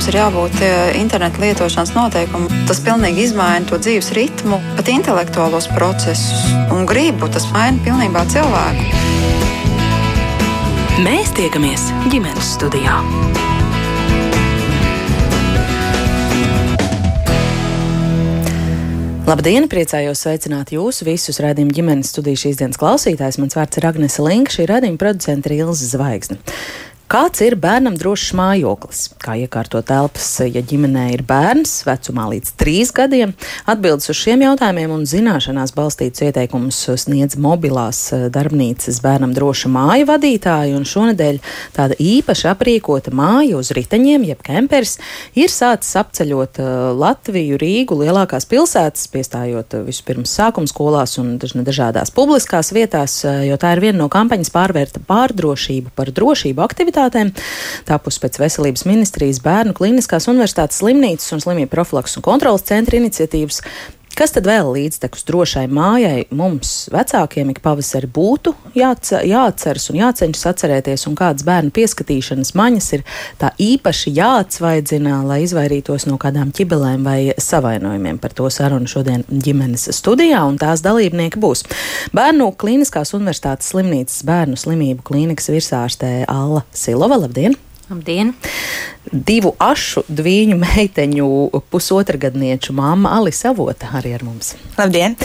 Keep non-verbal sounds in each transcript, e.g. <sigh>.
mums ir jābūt interneta lietošanas noteikumiem. Tas pilnīgi izmaina to dzīves ritmu, pat intelektuālos procesus un gribu. Tas maina pilnībā cilvēku. Mēs tiekamies ģimenes studijā. Labdien! Priecājos sveicināt jūs visus redzējumu ģimenes studiju šīs dienas klausītājus. Mans vārds ir Agnese Linka, šī redzējuma producente ir Ilza Zvaigzne. Kāds ir bērnam drošs mājoklis? Kā iekārtot telpas, ja ģimenē ir bērns vecumā līdz trīs gadiem? Atbildes uz šiem jautājumiem un zināšanās balstītus ieteikumus sniedz mobilās eh, darbnīcas bērnam droša māja vadītāja, un šonadēļ tāda īpaši aprīkota māja uz riteņiem, jeb kempers, ir sācis apceļot eh, Latviju, Rīgu, lielākās pilsētas, piestājot vispirms sākuma skolās un dažādās publiskās vietās, eh, jo tā ir viena no kampaņas pārvērta pārdrošību par drošību aktivitāti aktivitātēm. Tāpus pēc Veselības ministrijas bērnu klīniskās universitātes slimnīcas un slimību profilaks un kontrolas centra iniciatīvas Kas tad vēl līdztekus drošai mājai mums, vecākiem, ik pavasari būtu jāatceras un jāceņšas atcerēties, un kādas bērnu pieskatīšanas maņas ir tā īpaši jāatsvaidzina, lai izvairītos no kādām ķibelēm vai savainojumiem. Par to sarunu šodien ģimenes studijā, un tās dalībnieki būs Bērnu Kliniskās universitātes slimnīcas bērnu slimību klīnikas virsārstē Alla Silova. Labdien! Labdien! Divu ašu dviņu meiteņu pusotragadnieču māma Alisa Avota arī ar mums. Labdien!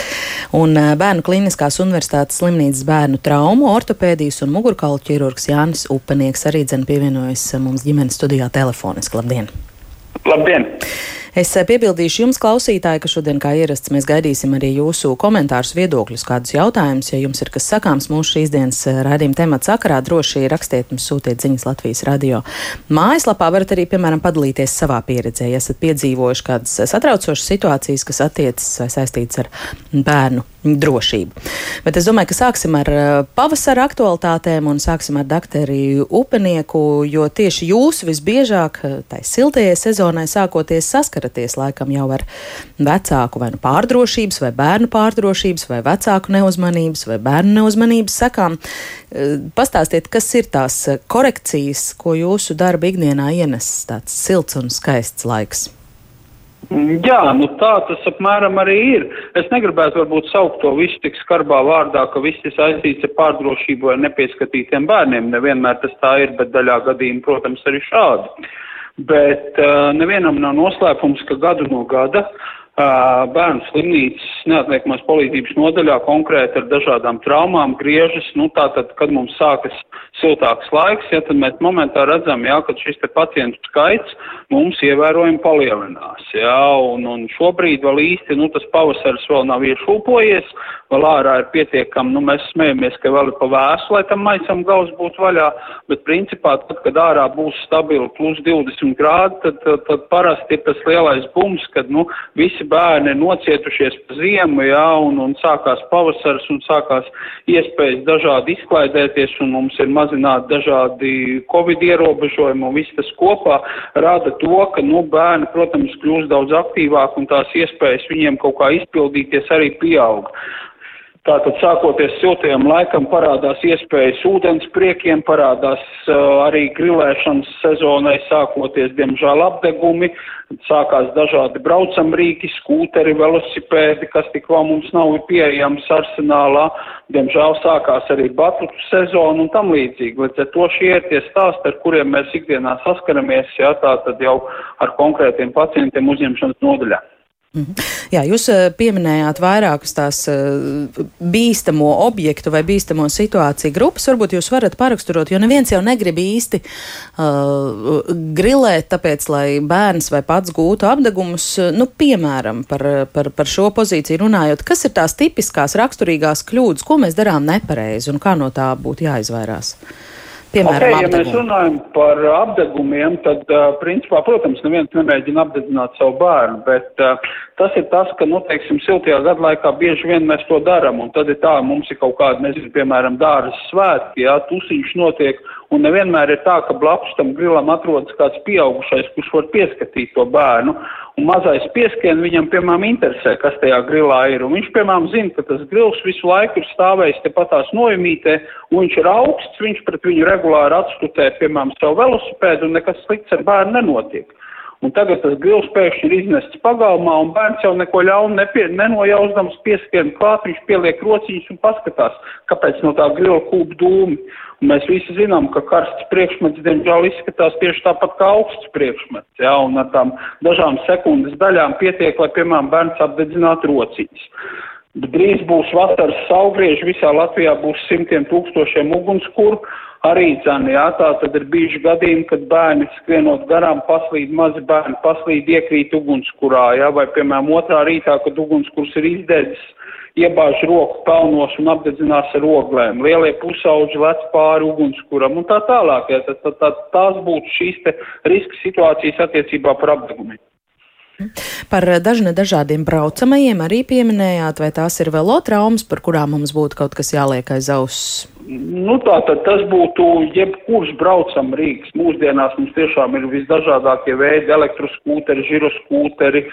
Un Bērnu Kliniskās Universitātes slimnīcas bērnu traumu, ortopēdijas un mugurkaulu ķirurgs Jānis Upenieks arī dzen pievienojas mums ģimenes studijā telefoniski. Labdien! Labdien! Es eh, piebildīšu jums, klausītāji, ka šodien, kā ierasts, mēs gaidīsim arī jūsu komentārus, viedokļus, kādus jautājumus. Ja jums ir kas sakāms mūsu šīs dienas eh, raidījuma temata sakarā, droši rakstiet mums, sūtiet ziņas Latvijas radio. Mājaslapā varat arī, piemēram, padalīties savā pieredzē, ja esat piedzīvojuši kādas satraucošas situācijas, kas attiecas vai saistītas ar bērnu drošību. Bet es domāju, ka sāksim ar eh, pavasara aktualitātēm un sāksim ar dakteri Upenieku, jo tieši jūs visbiežāk tai siltajai sezonai sākoties saskaraties saskaraties laikam jau ar vecāku vai nu pārdrošības, vai bērnu pārdrošības, vai vecāku neuzmanības, vai bērnu neuzmanības sekām. Eh, pastāstiet, kas ir tās korekcijas, ko jūsu darba ikdienā ienes tāds silts un skaists laiks? Jā, nu tā tas apmēram arī ir. Es negribētu varbūt saukt to visu tik skarbā vārdā, ka viss ir saistīts ar pārdrošību vai nepieskatītiem bērniem. Nevienmēr tas tā ir, bet daļā gadījumā, protams, arī šādi bet uh, nevienam nav noslēpums, ka gadu no gada uh, bērnu slimnīcas neatliekamās palīdzības nodaļā konkrēti ar dažādām traumām griežas, nu tātad, kad mums sākas siltāks laiks, ja tad mēs momentā redzam, jā, ka šis pacientu skaits mums ievērojami palielinās, jā, un, un šobrīd vēl īsti, nu tas pavasaris vēl nav iešūpojies, vēl ārā ir pietiekami, nu mēs smējamies, ka vēl ir pa vēsu, lai tam maisam gals būtu vaļā, bet principā tad, kad ārā būs stabili plus 20 grādi, tad, tad, tad parasti ir tas lielais bums, kad, nu, visi bērni ir nocietušies pa ziemu, jā, un, un sākās pavasars un sākās iespējas dažādi izklaidēties, un mums ir mazināti dažādi covid ierobežojumi, un viss tas kopā rada to, ka, nu, bērni, protams, kļūst daudz aktīvāk, un tās iespējas viņiem kaut kā izpildīties arī pieaug. Tātad sākoties siltajam laikam parādās iespējas ūdens priekiem, parādās uh, arī grilēšanas sezonai sākoties, diemžēl, apdegumi, sākās dažādi braucamrīki, skūteri, velosipēdi, kas tik vēl mums nav pieejams arsenālā, diemžēl sākās arī batutu sezona un tam līdzīgi. Līdz ar to šie ir tie stāsti, ar kuriem mēs ikdienā saskaramies, jā, tātad jau ar konkrētiem pacientiem uzņemšanas nodaļā. Mhm. Jā, jūs eh, pieminējāt vairākas tās eh, bīstamo objektu vai bīstamo situāciju grupas. Varbūt jūs varat paraksturot, jo neviens jau negrib īsti uh, grilēt, tāpēc, lai bērns vai pats gūtu apdegumus. Nu, piemēram, par, par, par šo pozīciju runājot, kas ir tās tipiskās raksturīgās kļūdas, ko mēs darām nepareizi un kā no tā būtu jāizvairās? Piemēram, okay, ja mēs runājam par apdegumiem, tad, uh, principā, protams, neviens nemēģina apdedzināt savu bērnu, bet uh, tas ir tas, ka, nu, teiksim, siltajā gadlaikā bieži vien mēs to daram, un tad ir tā, mums ir kaut kāda, nezinu, piemēram, dāras svētki, jā, tusiņš notiek, un nevienmēr ir tā, ka blakus tam grilam atrodas kāds pieaugušais, kurš var pieskatīt to bērnu, un mazais pieskien viņam, piemēram, interesē, kas tajā grilā ir, un viņš, piemēram, zina, ka tas grils visu laiku ir stāvējis tepatās nojumītē, un viņš ir augsts, viņš pret viņu regulāri atskutē, piemēram, savu velosipēdu, un nekas slikts ar bērnu nenotiek. Un tagad tas grils pēkšņi ir iznests pagalmā, un bērns jau neko ļaunu nepie, nenojausdams pieskrien klāt, viņš pieliek rociņus un paskatās, kāpēc no tā grila kūp dūmi. Un mēs visi zinām, ka karsts priekšmets, diemžēl, izskatās tieši tāpat kā augsts priekšmets, jā, un ar tām dažām sekundes daļām pietiek, lai, piemēram, bērns apdedzinātu rociņus. Drīz būs vasaras saugrieži, visā Latvijā būs simtiem tūkstošiem ugunskuru, arī dzēni, jā, tā tad ir bijuši gadījumi, kad bērni skrienot garām paslīd, mazi bērni paslīd, iekrīt ugunskurā, jā, vai, piemēram, otrā rītā, kad ugunskurs ir izdedzis, iebāž roku pelnos un apdedzinās ar oglēm, lielie pusauģi lec pāri ugunskuram un tā tālāk, jā, tā, tā, tā, tās būtu šīs riska situācijas attiecībā par apdegumiem. Par dažne dažādiem braucamajiem arī pieminējāt, vai tās ir velotraumas, par kurām mums būtu kaut kas jāliek aiz auss? Nu, tā tad tas būtu jebkurš braucam Rīgas. Mūsdienās mums tiešām ir visdažādākie veidi - elektroskūteri, žiroskūteri,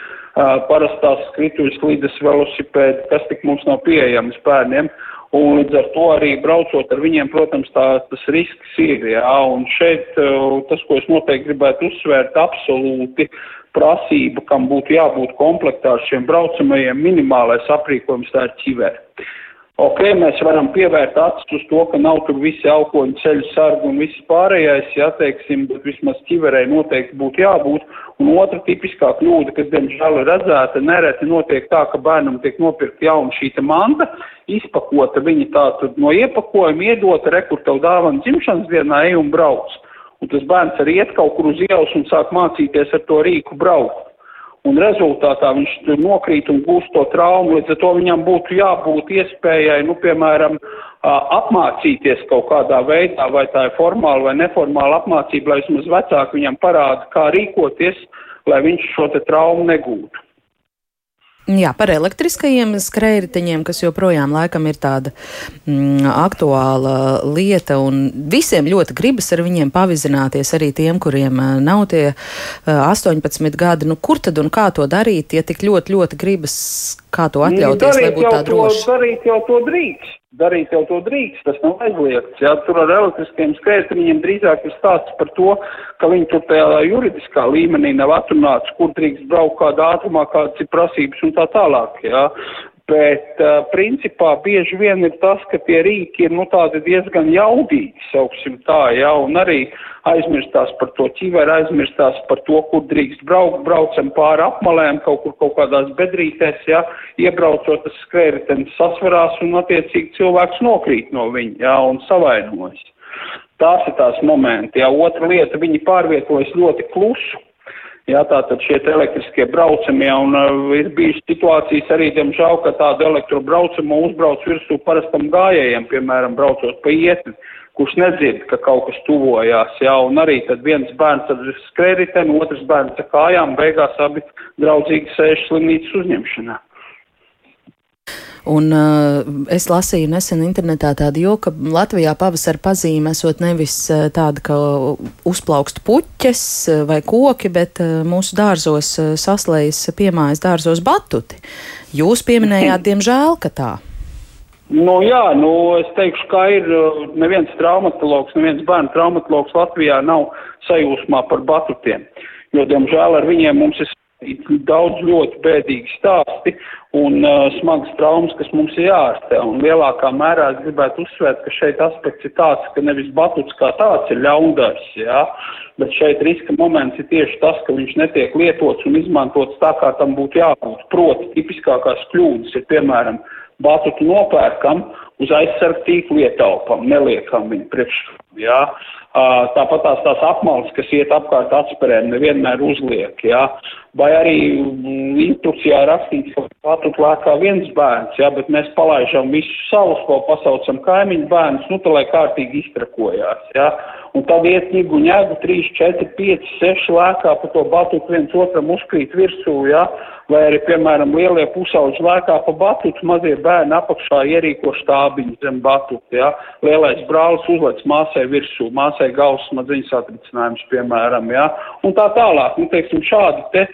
parastās skrituļas, slīdes, velosipēdi, kas tik mums nav pieejams bērniem. Un līdz ar to arī braucot ar viņiem, protams, tā, tas risks ir. Jā, un šeit tas, ko es noteikti gribētu uzsvērt, absolūti prasība, kam būtu jābūt komplektā ar šiem braucamajiem, minimālais aprīkojums tā ir ķiveri. Ok, mēs varam pievērt acis uz to, ka nav tur visi alkoņu ceļu sargi un viss pārējais, jā, teiksim, bet vismaz ķiverei noteikti būtu jābūt. Un otra tipiskā kļūda, kas, diemžēl, ir redzēta, nereti notiek tā, ka bērnam tiek nopirkt jauna šīta manta, izpakota viņa tā tad no iepakojuma, iedota, rekur tev dāvana dzimšanas dienā, ej un brauc. Un tas bērns arī iet kaut kur uz ielas un sāk mācīties ar to rīku braukt un rezultātā viņš nokrīt un gūst to traumu, līdz ar to viņam būtu jābūt iespējai, nu, piemēram, apmācīties kaut kādā veidā, vai tā ir formāla vai neformāla apmācība, lai vismaz vecāki viņam parāda, kā rīkoties, lai viņš šo te traumu negūtu. Jā, par elektriskajiem skrējējiņiem, kas joprojām laikam ir tāda mm, aktuāla lieta, un visiem ļoti gribas ar viņiem pavizināties, arī tiem, kuriem eh, nav tie uh, 18 gadi. Nu, kur tad un kā to darīt, ja tik ļoti, ļoti gribas, kā to atļauties, darīt lai būtu tā droši? Darīt jau to drīkst darīt jau to drīkst, tas nav aizliegts. Jā, tur ar elektriskiem skrējējiem drīzāk ir stāsts par to, ka viņi tur tajā juridiskā līmenī nav atrunāts, kur drīkst braukt kādā ātrumā, kādas ir prasības un tā tālāk. Jā. Bet, uh, principā, bieži vien ir tas, ka tie rīki ir, nu, diezgan jaudīgi, sauksim tā, jā, un arī aizmirstās par to ķiveru, aizmirstās par to, kur drīkst braukt, braucam pāri apmalēm, kaut kur kaut kādās bedrītēs, jā, iebraucot tas skrējritenis sasvarās un, attiecīgi, cilvēks nokrīt no viņa, jā, un savainojas. Tās ir tās momenti, jā. Otra lieta, viņi pārvietojas ļoti klusu Jā, tātad šie elektriskie braucamie, un uh, ir bijis situācijas arī, diemžēl, ka tādu elektrobraucamu uzbrauc virsū parastam gājējiem, piemēram, braucot pa ietni, kurš nedzird, ka kaut kas tuvojās, jā, un arī tad viens bērns ar skrēriteni, otrs bērns ar kājām, beigās abi draudzīgi sēž slimnīcas uzņemšanā. Un uh, es lasīju nesen internetā tādu joku, ka Latvijā pavasara pazīme esot nevis uh, tāda, ka uzplaukst puķes uh, vai koki, bet uh, mūsu dārzos uh, saslējas piemājas dārzos batuti. Jūs pieminējāt, diemžēl, ka tā. Nu, jā, nu, es teikšu, ka ir neviens traumatologs, neviens bērnu traumatologs Latvijā nav sajūsmā par batutiem, jo, diemžēl, ar viņiem mums ir daudz ļoti bēdīgi stāsti un uh, smagas traumas, kas mums ir jāārstē. Un lielākā mērā es gribētu uzsvērt, ka šeit aspekts ir tāds, ka nevis batuts kā tāds ir ļaundars, jā, bet šeit riska moments ir tieši tas, ka viņš netiek lietots un izmantots tā, kā tam būtu jābūt. Proti, tipiskākās kļūdas ir, piemēram, batutu nopērkam, uz aizsargu tīklu ietaupam, neliekam viņu priekšā. Jā. Tāpat tās, tās apmales, kas iet apkārt atspērēm, nevienmēr uzliek. Jā. Vai arī mm, instrukcijā rakstīts, ka patut lēkā viens bērns, jā, bet mēs palaižam visus savus, ko pasaucam kaimiņu bērnus, nu, tā lai kārtīgi iztrakojās. Jā. Un tad iet ņigu ņēgu 3, 4, 5, 6 lēkā pa to batutu viens otram uzkrīt virsū, jā vai arī, piemēram, lielie pusauģi lēkā pa batutu, mazie bērni apakšā ierīko štābiņu zem batuta, ja? lielais brālis uzlec māsai virsū, māsai galvas smadziņas atricinājums, piemēram, ja? un tā tālāk, nu, teiksim, šādi te,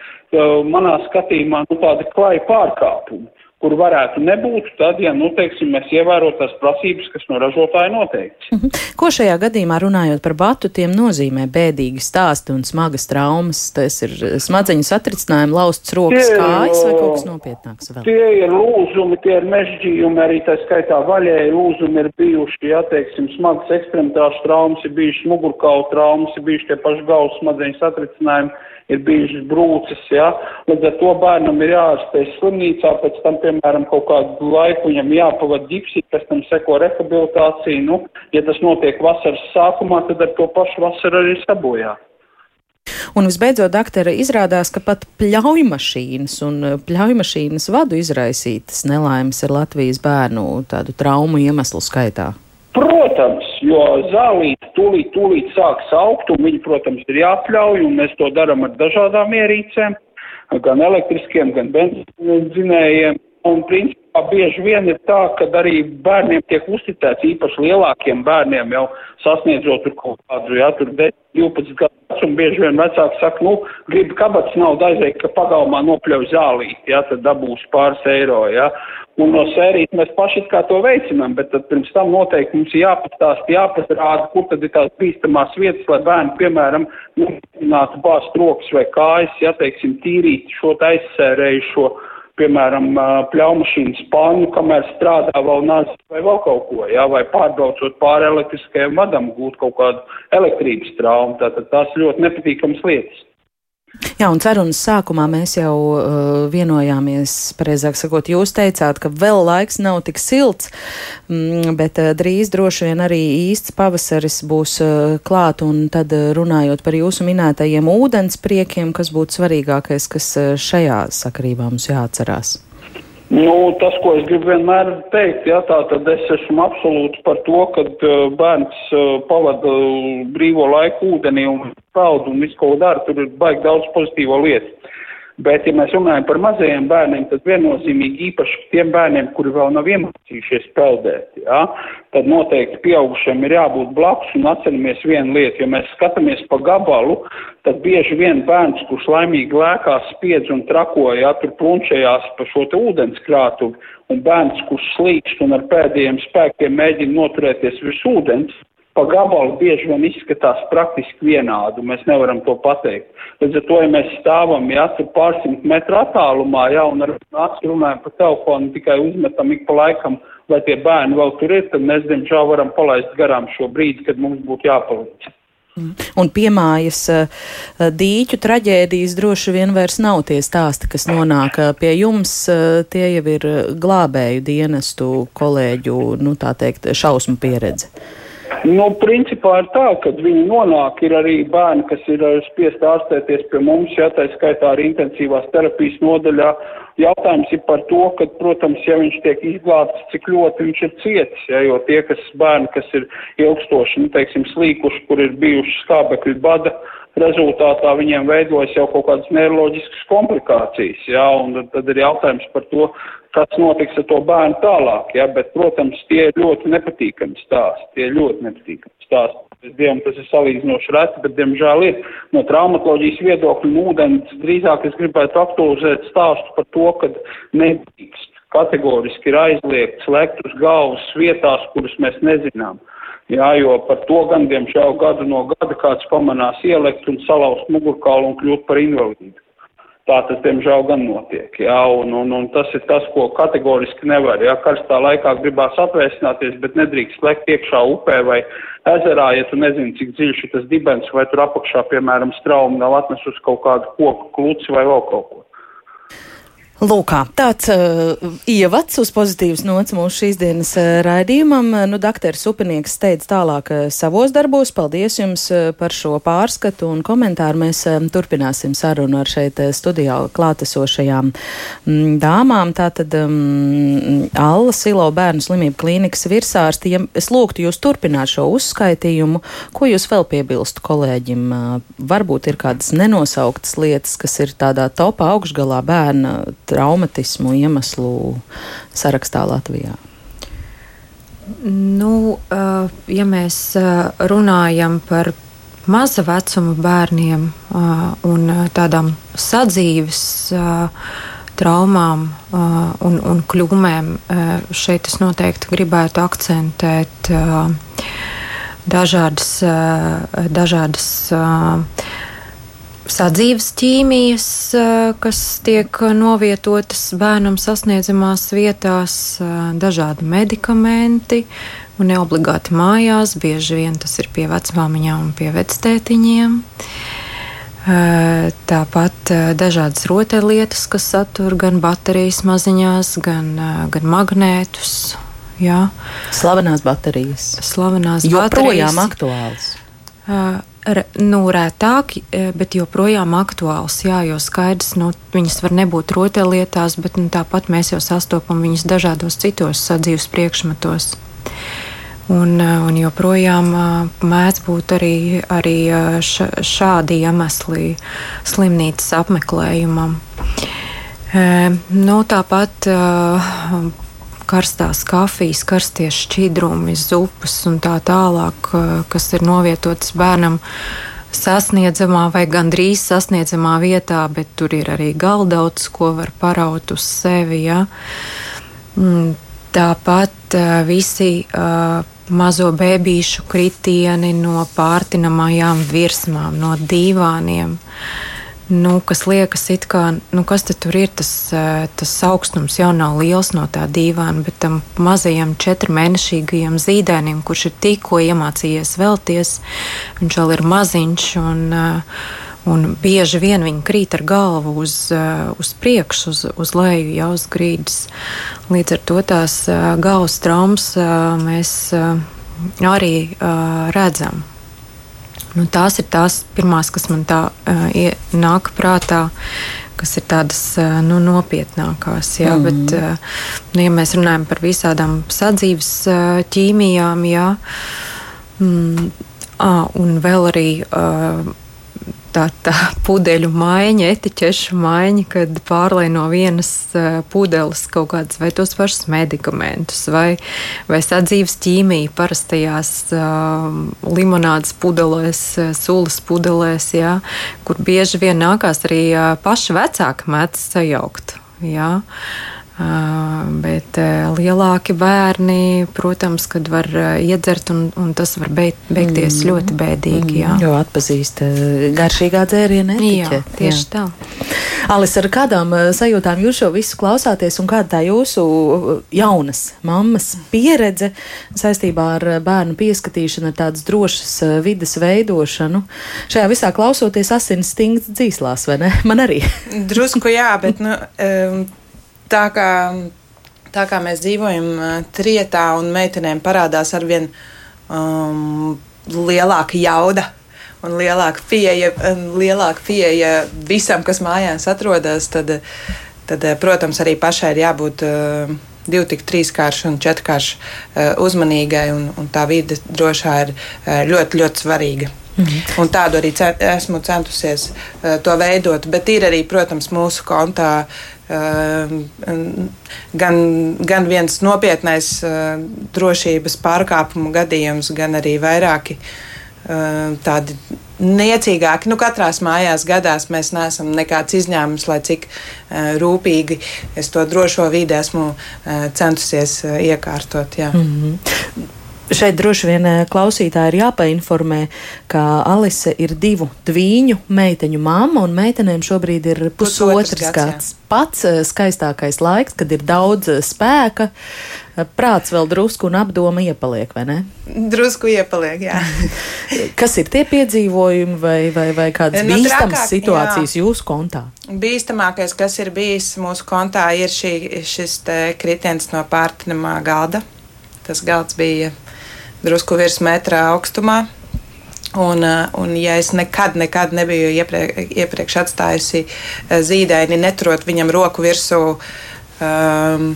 manā skatījumā, nu, tādi klai pārkāpumi. kur varētu nebūt, tad, ja, nu, teiksim, mēs ievērot tās prasības, kas no ražotāja noteikts. Mhm. Ko šajā gadījumā runājot par batutiem nozīmē bēdīgi stāsti un smagas traumas? Tas ir smadzeņu satricinājumi, lausts rokas, tie, kājas vai kaut kas nopietnāks vēl? Tie ir lūzumi, tie ir mežģījumi, arī tā skaitā vaļēji lūzumi ir bijuši, ja, teiksim, smagas ekstremitāšu traumas, ir bijušas mugurkaula traumas, ir bijuši tie paši galvas smadzeņu satricinājumi ir bijušas brūces, jā. Līdz ar to bērnam ir jāārstē slimnīcā, pēc tam, piemēram, kaut kādu laiku viņam jāpavad ģipsi, pēc tam seko rehabilitācija. Nu, ja tas notiek vasaras sākumā, tad ar to pašu vasaru arī sabojā. Un visbeidzot, doktora izrādās, ka pat pļaujmašīnas un eh, pļaujmašīnas vadu izraisītas nelaimes ir Latvijas bērnu tādu traumu iemeslu skaitā. Protams, jo zālīte tūlīt, tūlīt sāks augt, un viņi, protams, ir jāpļauj, un mēs to darām ar dažādām ierīcēm, gan elektriskiem, gan benzīniem. Un principā bieži vien ir tā, ka arī bērniem tiek uzticēts īpaši lielākiem bērniem jau sasniedzot kaut kādu, jā, tur 10, 12 gadus, un bieži vien vecāki saka, nu, gribi kabatas naudu aiziet, ka pagalmā nopļauj zālīt, jā, tad dabūs pāris eiro, jā. Un no sērijas mēs paši kā to veicinām, bet tad pirms tam noteikti mums ir jāpastāst, jāpasrāda, kur tad ir tās bīstamās vietas, lai bērni, piemēram, nemēģinātu bāzt rokas vai kājas, ja, teiksim, tīrīt šo aizsērējušo piemēram, pļaumašīnas pannu, kamēr strādā vēl nāc vai vēl kaut ko, jā, vai pārbraucot pāri elektriskajam vadam, gūt kaut kādu elektrības traumu. Tātad tās ļoti nepatīkamas lietas. Jā, un sarunas sākumā mēs jau uh, vienojāmies, pareizāk sakot, jūs teicāt, ka vēl laiks nav tik silts, mm, bet uh, drīz droši vien arī īsts pavasaris būs uh, klāt, un tad uh, runājot par jūsu minētajiem ūdenspriekiem, kas būtu svarīgākais, kas uh, šajā sakarībā mums jāatcerās. Nu, tas, ko es gribu vienmēr teikt, jā, tā tad es esmu absolūti par to, ka bērns pavada brīvo laiku ūdenī un peld un visu ko dara, tur ir baigi daudz pozitīvo lietu. Bet, ja mēs runājam par mazajiem bērniem, tad viennozīmīgi īpaši tiem bērniem, kuri vēl nav iemācījušies peldēt, jā, tad noteikti pieaugušiem ir jābūt blakus un atceramies vienu lietu. Ja mēs skatāmies pa gabalu, tad bieži vien bērns, kurš laimīgi lēkās, spiedz un trakoja, jā, tur plunčējās pa šo te ūdenskrātuvi, un bērns, kurš slīkst un ar pēdējiem spēkiem mēģina noturēties virs ūdens, pa gabalu bieži vien izskatās praktiski vienādu, mēs nevaram to pateikt. Līdz ar to, ja mēs stāvam, ja tur pārsimt metru attālumā, ja, un ar acu runājam pa telefonu, tikai uzmetam ik pa laikam, vai tie bērni vēl tur ir, tad mēs, diemžēl, varam palaist garām šo brīdi, kad mums būtu jāpaliek. Un piemājas eh, dīķu traģēdijas droši vien vairs nav tie stāsti, kas nonāk eh, pie jums. Eh, tie jau ir glābēju dienestu kolēģu, nu tā teikt, šausmu pieredze. Nu, principā ir tā, ka viņi nonāk, ir arī bērni, kas ir spiest ārstēties pie mums, ja tā skaitā arī intensīvās terapijas nodaļā. Jautājums ir par to, ka, protams, ja viņš tiek izglābts, cik ļoti viņš ir cietis, ja, jo tie, kas bērni, kas ir ilgstoši, nu, teiksim, slīkuši, kur ir bijuši skābekļu bada, rezultātā viņiem veidojas jau kaut kādas neiroloģiskas komplikācijas, jā, un tad, tad ir jautājums par to, kas notiks ar to bērnu tālāk, jā, bet, protams, tie ir ļoti nepatīkami stāsti, tie ir ļoti nepatīkami stāsti. Es Dievam tas ir salīdzinoši reti, bet, diemžēl, ir no traumatoloģijas viedokļa un ūdens drīzāk es gribētu aktualizēt stāstu par to, ka nedrīkst kategoriski ir aizliegts lekt uz galvas vietās, kuras mēs nezinām. Jā, jo par to gan, diemžēl, gadu no gada kāds pamanās ielekt un salauzt mugurkaulu un kļūt par invalīdu. Tā tas, diemžēl, gan notiek. Jā, un, un, un tas ir tas, ko kategoriski nevar. Jā, karstā laikā gribās atvēsināties, bet nedrīkst lekt iekšā upē vai ezerā, ja tu nezini, cik dziļš ir tas dibens, vai tur apakšā, piemēram, straumi nav atnesus kaut kādu koku kluci vai vēl kaut ko. Lūk, tāds uh, ievads uz pozitīvas nots mūsu šīs dienas uh, raidījumam. Nu, Dakteris Upinieks steidz tālāk uh, savos darbos. Paldies jums uh, par šo pārskatu un komentāru. Mēs uh, turpināsim sarunu ar šeit uh, studijā klātesošajām mm, dāmām. Tātad um, Alla Silo bērnu slimību klīnikas virsārsti. Ja es lūgtu jūs turpināt šo uzskaitījumu, ko jūs vēl piebilstu kolēģim? Uh, varbūt ir kādas nenosauktas lietas, kas ir tādā topā augšgalā bērna traumatismu iemeslu sarakstā Latvijā? Nu, ja mēs runājam par maza vecuma bērniem un tādām sadzīves traumām un, un kļūmēm. Šeit es noteikti gribētu akcentēt dažādas, dažādas sadzīves ķīmijas, kas tiek novietotas bērnam sasniedzamās vietās, dažādi medikamenti, un ne obligāti mājās, bieži vien tas ir pie vecmāmiņām un pie vectētiņiem. Tāpat dažādas rotaļlietas, kas satur gan baterijas maziņās, gan, gan magnētus. Jā. Slavenās baterijas. Slavenās joprojām baterijas. aktuāls. Nu, rētāk, bet joprojām aktuāls. Jā, jo skaidrs, nu, viņas var nebūt rotaļlietās, bet nu, tāpat mēs jau sastopam viņas dažādos citos sadzīves priekšmetos. Un, un joprojām mēdz būt arī, arī šādi iemesli slimnīcas apmeklējumam. Nu, tāpat karstās kafijas, karstie šķidrumi, zupas un tā tālāk, kas ir novietotas bērnam sasniedzamā vai gandrīz sasniedzamā vietā, bet tur ir arī galdauts, ko var paraut uz sevi. Ja? Mm, tāpat visi mazo bērnu kritieni no pārtinamajām virsmām, no divāniem. Uh, nu, kas liekas, kā, nu, kas tur ir. Tas, tas augstums jau nav liels no tā dīvaina, bet tam mazajam četrmēnešīgajam zīdainim, kurš ir tikko iemācījies vēlties, viņš vēl ir maziņš. Un, Un bieži vien viņi krīt ar galvu uz, uz priekšu, uz, uz leju, jau uz grīdas. Līdz ar to tās galvas traumas mēs arī redzam. Nu, tās ir tās pirmās, kas man tā uh, nāk prātā. Kas ir tādas nu, nopietnākās. Jā, mm. bet, nu, ja mēs runājam par visādām sadzīves ķīmijām, jā, mm, à, un vēl arī uh, tā, tā pudeļu maiņa, etiķešu maiņa, kad pārlai no vienas pudeles kaut kādas vai tos pašus medikamentus, vai, vai sadzīves ķīmiju parastajās uh, limonādes pudelēs, sulas pudelēs, jā, kur bieži vien nākās arī paši vecāki mētas sajaukt. Jā. Uh, Bet lielāki bērni, protams, kad var iedzert, un, un tas var beigt, beigties mm. ļoti bēdīgi. Jā. Jo atpazīst garšīgā dzēriena etiķeti. Jā, tieši jā. tā. Alis, ar kādām sajūtām jūs šo visu klausāties, un kāda tā jūsu jaunas mammas pieredze saistībā ar bērnu pieskatīšanu, ar tādas drošas vidas veidošanu? Šajā visā klausoties asins stingts dzīslās, vai ne? <laughs> Man arī. Drusku jā, bet, nu. Tā kā, tā kā mēs dzīvojam trietā un meitenēm parādās arvien um, lielāka jauda. Un lielāka pieeja, lielāka pieeja visam, kas mājās atrodas, tad, tad protams, arī pašai ir jābūt uh, divu, tik trīskārši un četrkārši uh, uzmanīgai, un, un tā vide drošā ir uh, ļoti, ļoti svarīga. Mhm. Un tādu arī cen, esmu centusies uh, to veidot, bet ir arī, protams, mūsu kontā gan, gan viens nopietnais eh, drošības pārkāpumu gadījums, gan arī vairāki ehm, tādi niecīgāki. Nu, katrās mājās gadās mēs neesam nekāds izņēmums, lai cik uh, rūpīgi es to drošo vidi esmu uh, centusies uh, iekārtot. Jā. Mm -hmm. Šeit droši vien eh, klausītāji ir jāpainformē, ka Alise ir divu tvīņu meiteņu mamma, un meitenēm šobrīd ir pusotrs gads. gads. Pats eh, skaistākais laiks, kad ir daudz eh, spēka, prāts vēl drusku un apdoma iepaliek, vai ne? Drusku iepaliek, jā. <laughs> Kas ir tie piedzīvojumi vai, vai, vai kādas nu, bīstamas situācijas jā. jūsu kontā? Bīstamākais, kas ir bijis mūsu kontā, ir šī, šis kritiens no pārtinamā galda. Tas galds bija drusku virs metra augstumā. Un, eh, un, ja es nekad, nekad nebiju iepriek, iepriekš atstājusi eh, zīdaini, neturot viņam roku virsū um,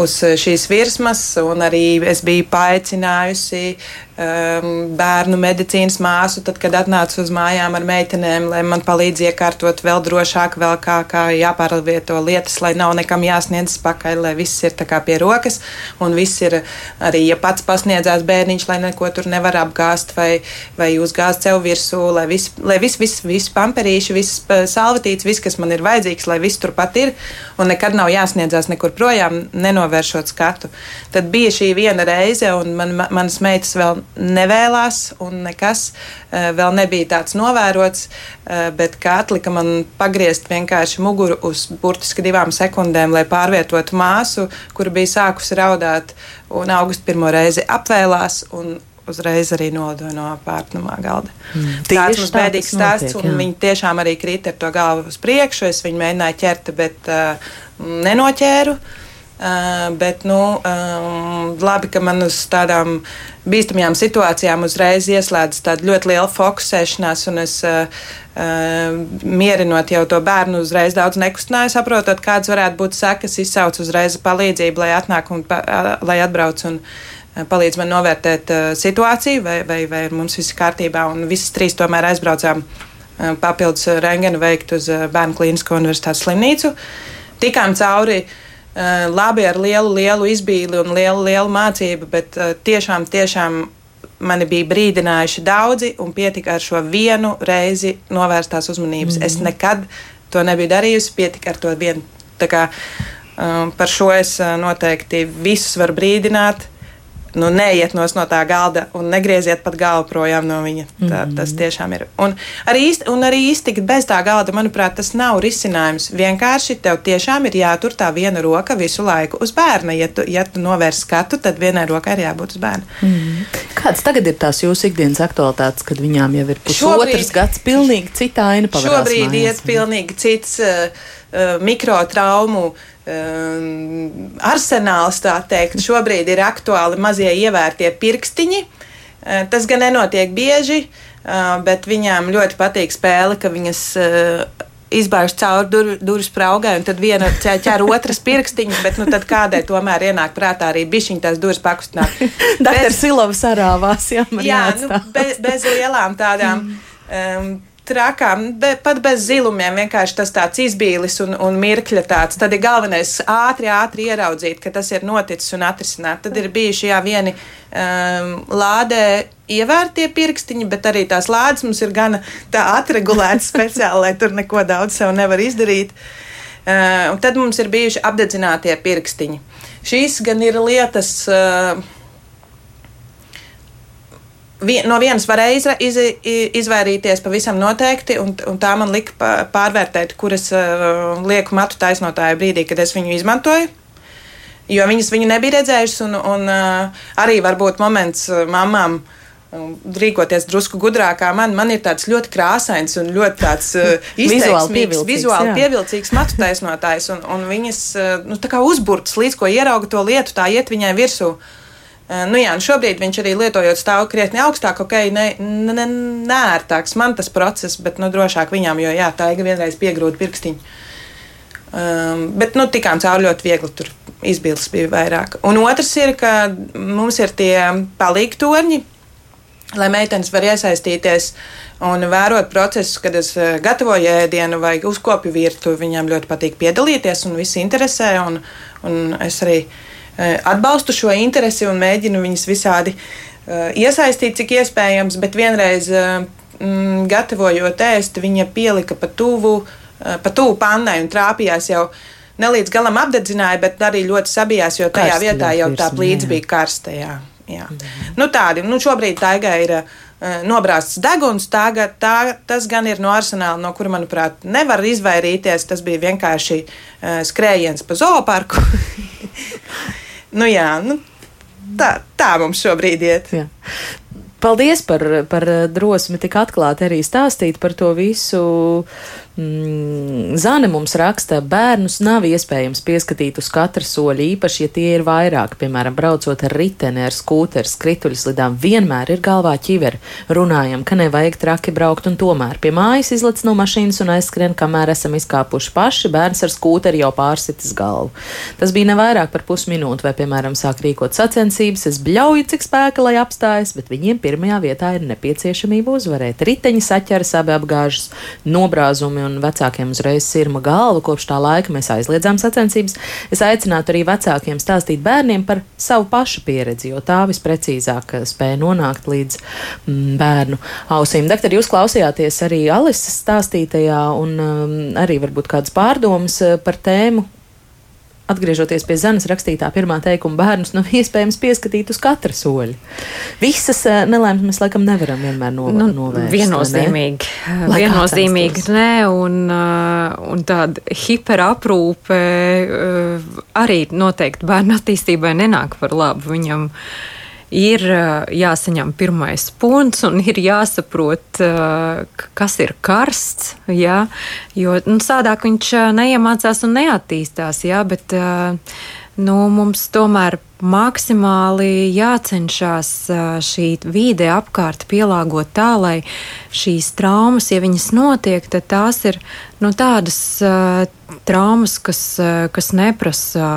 uz šīs virsmas, un arī es biju paaicinājusi um, bērnu medicīnas māsu, tad, kad atnācu uz mājām ar meitenēm, lai man palīdz iekārtot vēl drošāk, vēl kā, kā jāpārvieto lietas, lai nav nekam jāsniedz pakaļ, lai viss ir tā kā pie rokas, un viss ir arī, ja pats pasniedzās bērniņš, lai neko tur nevar apgāzt vai, vai uzgāzt sev virsū, lai viss, lai viss, viss, viss pamperīši, viss salvetīts, viss, kas man ir vajadzīgs, lai viss turpat ir, un nekad nav jāsniedzās nekur projām, nenovēršot skatu. Tad bija šī viena reize, un man, manas meitas vēl nevēlās, un nekas uh, vēl nebija tāds novērots, uh, bet kā atlika man pagriezt vienkārši muguru uz burtiski divām sekundēm, lai pārvietotu māsu, kura bija sākusi raudāt, un augustu pirmo reizi apvēlās. Uzreiz arī nolidoja no pārnumā galda. Mm. Tāds mums bēdīgs stāsts, notiek, un viņi tiešām arī krita ar to galvu uz priekšu. Es viņu mēģināju ķert, bet uh, nenoķēru. Uh, Uh, bet, nu, um, labi, ka man uz tādām bīstamajām situācijām uzreiz ieslēdzas tāda ļoti liela fokusēšanās, un es uh, uh, mierinot jau to bērnu uzreiz daudz nekustināju, saprotot, kādas varētu būt sekas, izsaucu uzreiz palīdzību, lai atnāk un pa, lai atbrauc un palīdz man novērtēt situāciju, vai, vai, vai mums viss ir kārtībā, un visas trīs tomēr aizbraucām papildus rengenu veikt uz Bērnu Klīnisko universitātes slimnīcu. Tikām cauri uh, labi ar lielu, lielu izbīli un lielu, lielu mācību, bet eh, tiešām, tiešām mani bija brīdinājuši daudzi un pietika ar šo vienu reizi novērstās uzmanības. Mm. Es nekad to nebiju darījusi, pietika ar to vienu. Tā kā, um, par šo es noteikti visus varu brīdināt nu, neiet no tā galda un negrieziet pat galvu projām no viņa. Tā, -hmm. Tas tiešām ir. Un arī, īsti, un arī iztikt bez tā galda, manuprāt, tas nav risinājums. Vienkārši tev tiešām ir jātur tā viena roka visu laiku uz bērna. Ja tu, ja tu novērs skatu, tad vienai rokai ir jābūt uz bērna. Mm. Kādas tagad ir tās jūsu ikdienas aktualitātes, kad viņām jau ir pusotrs gads, pilnīgi cita aina pavadās? Šobrīd mājās. iet pilnīgi cits uh, uh, mikrotraumu um, arsenāls, tā teikt. Šobrīd ir aktuāli mazie ievērtie pirkstiņi. Uh, tas gan nenotiek bieži, uh, bet viņām ļoti patīk spēle, ka viņas uh, izbāž cauri dur, durvis spraugai, un tad viena ķer otras pirkstiņas, bet nu, kādai tomēr ienāk prātā arī bišķiņa tās durvis pakustināt. <laughs> Dr. Silovs arāvās, jā, jā nu, bez, bez lielām tādām. Um, trakām, be, pat bez zilumiem, vienkārši tas tāds izbīlis un, un mirkļa tāds. Tad ir galvenais ātri, ātri ieraudzīt, ka tas ir noticis un atrisināt. Tad ir bijuši jā, vieni um, lādē ievērtie pirkstiņi, bet arī tās lādes mums ir gana atregulētas <laughs> speciāli, lai tur neko daudz sev nevar izdarīt. Uh, tad mums ir bijuši apdedzinātie pirkstiņi. Šīs gan ir lietas. Uh, vien, no vienas varēja iz, iz, izvairīties pavisam noteikti, un, un tā man lika pārvērtēt, kuras uh, lieku matu taisnotāju brīdī, kad es viņu izmantoju. Jo viņas viņu nebija redzējušas, un, un uh, arī varbūt moments uh, mamām. Rīkoties drusku gudrāk, kā man, man ir tāds ļoti krāsains un ļoti tāds uh, <laughs> izteiksmīgs, vizuāli pievilcīgs matu taisnotājs. Un, un viņas uh, nu, uzburts, līdz ko ierauga to lietu, tā iet viņai virsū. Eh, nu jā, šobrīd viņš arī lietojot stāvu krietni augstāk, ok, ne, ne, nērtāks man tas process, bet nu, drošāk viņām, jo jā, tā ir vienreiz piegrūda pirkstiņa. Um, bet nu, tikām cauri ļoti viegli, tur izbildes bija vairāk. Un otrs ir, ka mums ir tie palīgi torņi, lai meitenes var iesaistīties un vērot procesus, kad es eh, gatavoju ēdienu vai uzkopju virtuvi. Viņām ļoti patīk piedalīties un viss interesē, un, un es arī Eh, atbalstu šo interesi un mēģinu viņus visādi eh, iesaistīt, cik iespējams, bet vienreiz eh, mm, gatavojot ēst, viņa pielika pa tuvu, pa tuvu pannai un trāpījās jau ne līdz galam apdedzināja, bet arī ļoti sabijās, jo tajā Karsti, vietā jau tā plīts bija karsta. Jā. Jā. Mhm. Nu, tādi, nu, šobrīd tā ir uh, nobrāzts deguns. Tā, tā, tas gan ir no arsenāla, no kura, manuprāt, nevar izvairīties. Tas bija vienkārši uh, skrējiens pa zooparku. <laughs> nu, jā, nu, tā, tā mums šobrīd iet. Jā. Paldies par, par drosmi tik atklāti arī stāstīt par to visu. Mm, Zane mums raksta, bērnus nav iespējams pieskatīt uz katra soļa, īpaši, ja tie ir vairāk, piemēram, braucot ar riteni, ar skūteri, skrituļslidām, vienmēr ir galvā ķiveri. Runājam, ka nevajag traki braukt, un tomēr pie mājas izlec no mašīnas un aizskrien, kamēr esam izkāpuši paši, bērns ar skūteri jau pārsitis galvu. Tas bija ne vairāk par pusminūti, vai, piemēram, sāk rīkot sacensības, es bļauju, cik spēka, lai apstājas, bet viņiem pirmajā vietā ir nepieciešamība uzvarēt. Riteņi saķeras, abi apgāžas, nobrāzumi un vecākiem uzreiz sirma galva. Kopš tā laika mēs aizliedzām sacensības. Es aicinātu arī vecākiem stāstīt bērniem par savu pašu pieredzi, jo tā visprecīzāk spēja nonākt līdz mm, bērnu ausīm. Doktor, jūs klausījāties arī Alises stāstītajā un um, arī varbūt kādas pārdomas uh, par tēmu, atgriežoties pie Zanas rakstītā pirmā teikuma, bērnus nav nu, iespējams pieskatīt uz katra soļa. Visas uh, nelaimes mēs laikam nevaram vienmēr no, nu, novērst. Viennozīmīgi. Ne? Viennozīmīgi, nē, un, uh, un tāda hiperaprūpe uh, arī noteikti bērnu attīstībai nenāk par labu viņam. Uh, ir jāsaņem pirmais punkts un ir jāsaprot, kas ir karsts. Jā, jo nu, sādāk viņš neiemācās un neattīstās. Jā, bet, nu, mums tomēr maksimāli jācenšas šī vide apkārt pielāgot tā, lai šīs traumas, ja viņas notiek, tad tās ir nu, tādas traumas, kas, kas neprasa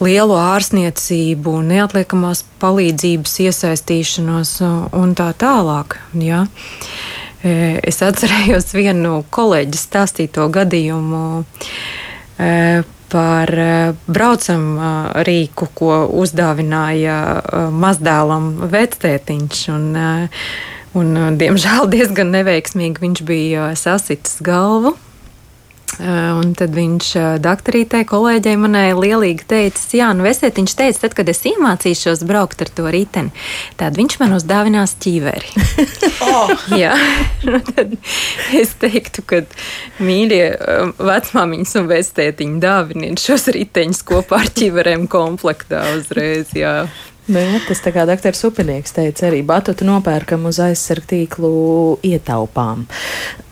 lielu ārstniecību, neatliekamās palīdzības iesaistīšanos un tā tālāk. Ja? Es atcerējos vienu kolēģi stāstīto gadījumu par eh, braucam eh, rīku, ko uzdāvināja eh, mazdēlam vectētiņš. Un, un, diemžēl <laughs> diezgan neveiksmīgi viņš bija sasitis galvu un tad viņš eh, doktorītei, kolēģei manai lielīgi teica, Jā, nu esiet, viņš teica, tad, kad es iemācīšos braukt ar to riteni, tad viņš man uzdāvinās ķīveri. <laughs> oh. Jā, nu, tad es teiktu, ka mīļie eh, vecmāmiņas un vectētiņi dāviniet šos riteņus kopā ar ķīverēm komplektā uzreiz. Jā. Nē, nu tas tā kā dr. Supinieks teica, arī batutu nopērkam uz aizsargtīklu ietaupām.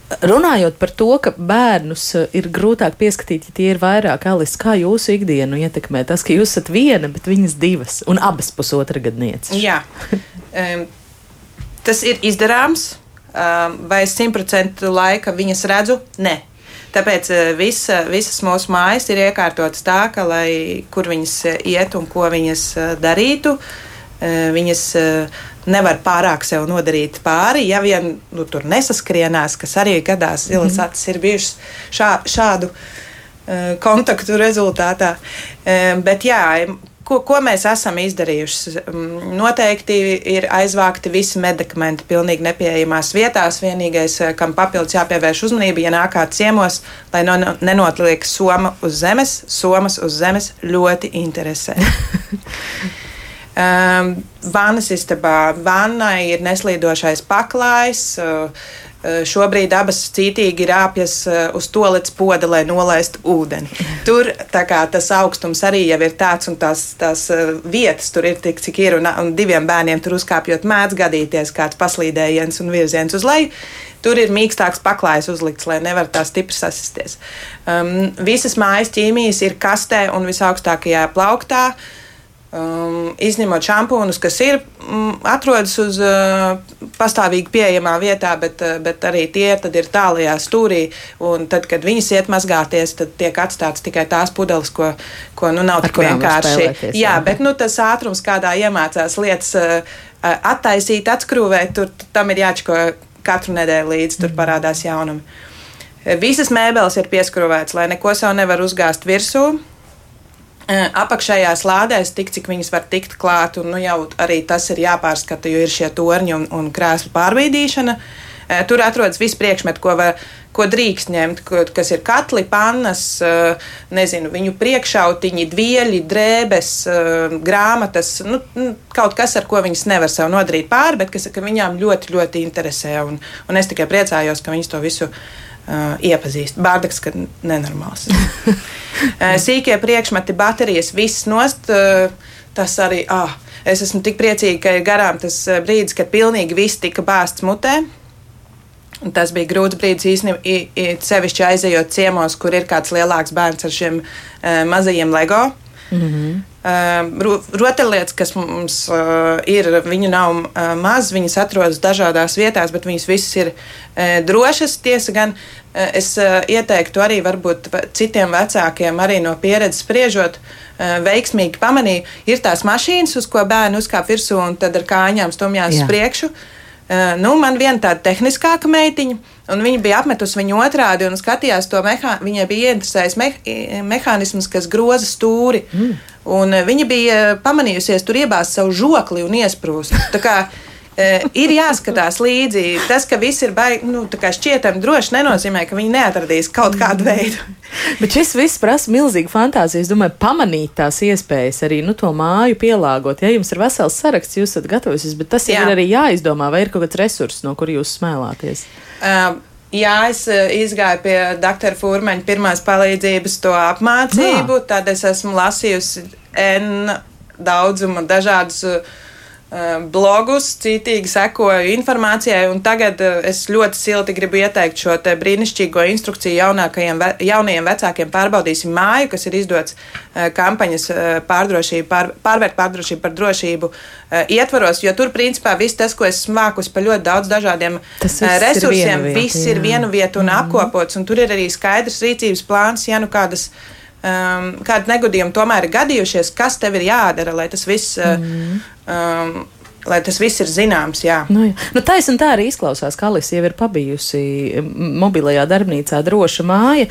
Runājot par to, ka bērnus eh, ir grūtāk pieskatīt, ja tie ir vairāk, Alis, kā jūsu ikdienu ietekmē tas, ka jūs esat viena, bet viņas divas un abas pusotra gadnieces? Jā, um, tas ir izdarāms. Um, vai es simtprocentu laika viņas redzu? Nē. Tāpēc eh, visa, visas mūsu mājas ir iekārtotas tā, ka, lai kur viņas eh, iet un ko viņas darītu, viņas nevar pārāk sev nodarīt pāri, ja vien nu, tur nesaskrienās, kas arī gadās zilas mm acis ir bijušas šā, šādu uh, kontaktu rezultātā. Bet jā, ko, ko mēs esam izdarījuši? Um, noteikti ir aizvākti visi medikamenti pilnīgi nepieejamās vietās. Vienīgais, kam papildus jāpievērš uzmanība, ja nākāt ciemos, lai no, nenotliek soma uz zemes, somas uz zemes ļoti interesē. <laughs> Um, Vannas istabā vannai ir neslīdošais paklājs. Uh, Šobrīd abas cītīgi rāpjas uz to līdz poda, lai nolaistu ūdeni. Tur tas augstums arī ir tāds, un tās, tās vietas tur ir tik, cik ir. Un, un diviem bērniem tur uzkāpjot, mēdz gadīties kāds paslīdējiens un virziens uz leju. Tur ir mīkstāks paklājs uzlikts, lai nevar tā stipri sasisties. Um, visas mājas ķīmijas ir kastē un visaugstākajā plauktā. Uh, Um, izņemot šampūnus, kas ir um, atrodas uz uh, pastāvīgi pieejamā vietā, bet, uh, bet arī tie ir tālajā stūrī. Tad, kad viņas iet mazgāties, tad tiek atstāts tikai tās pudeles, ko, ko nu, nav tik vienkārši. Jā, jā, bet nu, tas ātrums, kādā iemācās lietas uh, uh attaisīt, atskrūvēt, tur tam ir jāčko katru nedēļu līdzi, tur mm. parādās jaunumi. Visas mēbeles ir pieskrūvētas, lai neko sev nevar uzgāzt virsū apakšējās lādēs, tik cik viņas var tikt klāt, un nu, jau arī tas ir jāpārskata, jo ir šie torņi un, un krēslu pārbīdīšana. Tur atrodas visi priekšmeti, ko, var, ko drīkst ņemt, ko, kas ir katli, pannas, nezinu, viņu priekšautiņi, dvieļi, drēbes, grāmatas, nu, nu, kaut kas, ar ko viņas nevar sev nodarīt pāri, bet kas viņām ļoti, ļoti interesē. Un, un es tikai priecājos, ka viņas to visu uh, iepazīst. Bārdaks, ka nenormāls. <laughs> sīkie priekšmeti, baterijas, viss nost. Uh, tas arī, ah, es esmu tik priecīga, ka ir garām tas brīdis, kad pilnīgi viss tika bāzts mutē. Tas bija grūts brīdis īstenībā, sevišķi aizejot ciemos, kur ir kāds lielāks bērns ar šiem uh, mazajiem LEGO. Mm -hmm. uh, Rotaļlietas, kas mums uh, ir, viņu nav uh, maz, viņas atrodas dažādās vietās, bet viņas visas ir uh, drošas. Tiesa gan uh, es uh, ieteiktu arī varbūt citiem vecākiem, arī no pieredzes spriežot, veiksmīgi pamanīju, ir tās mašīnas, uz ko bērni uzkāp virsū un tad ar kājām stumjās uz priekšu. Nu, man viena tāda tehniskāka meitiņa, un viņa bija apmetusi viņu otrādi un skatījās to mehānismu. Viņai bija ieinteresējis me mehānisms, kas groza stūri. Mm. Un uh, viņa bija pamanījusies tur iebāzt savu žokli un iesprūst. Ir jāskatās līdzi. Tas, ka viss ir baigi, nu, šķietami droši, nenozīmē, ka viņi neatradīs kaut kādu veidu. Bet šis viss prasa milzīgu fantāziju. Es domāju, pamanīt tās iespējas, arī nu, to māju pielāgot. Ja jums ir vesels saraksts, jūs esat gatavs, bet tas Jā. ir arī jāizdomā, vai ir kaut kāds resurss, no kur jūs smēlāties. Uh, Jā, es izgāju pie doktora Fūrmeņa pirmās palīdzības to apmācību. Jā. Tad es esmu lasījusi N daudzumu dažādus uh, blogus, citīgi sekoju informācijai, un tagad eh, es ļoti silti gribu ieteikt šo brīnišķīgo instrukciju jaunākajiem, jaunajiem vecākiem. Pārbaudīsim māju, kas ir izdots eh, kampaņas pārdrošību, pār, pārvērt pārdrošību par drošību ietvaros, jo tur principā viss tas, ko esmu mākusi pa ļoti daudz dažādiem resursiem, ir viss ir vienu vietu un mm -hmm. apkopots, un tur ir arī skaidrs rīcības plāns, ja nu kādas um, kādi negadījumi tomēr ir gadījušies, kas tev ir jādara, lai tas viss. Mm. Um, lai tas viss ir zināms. Jā. Nu, jā. nu, taisn tā arī izklausās, ka Alisa jau ir pabijusi mobilajā darbnīcā droša māja.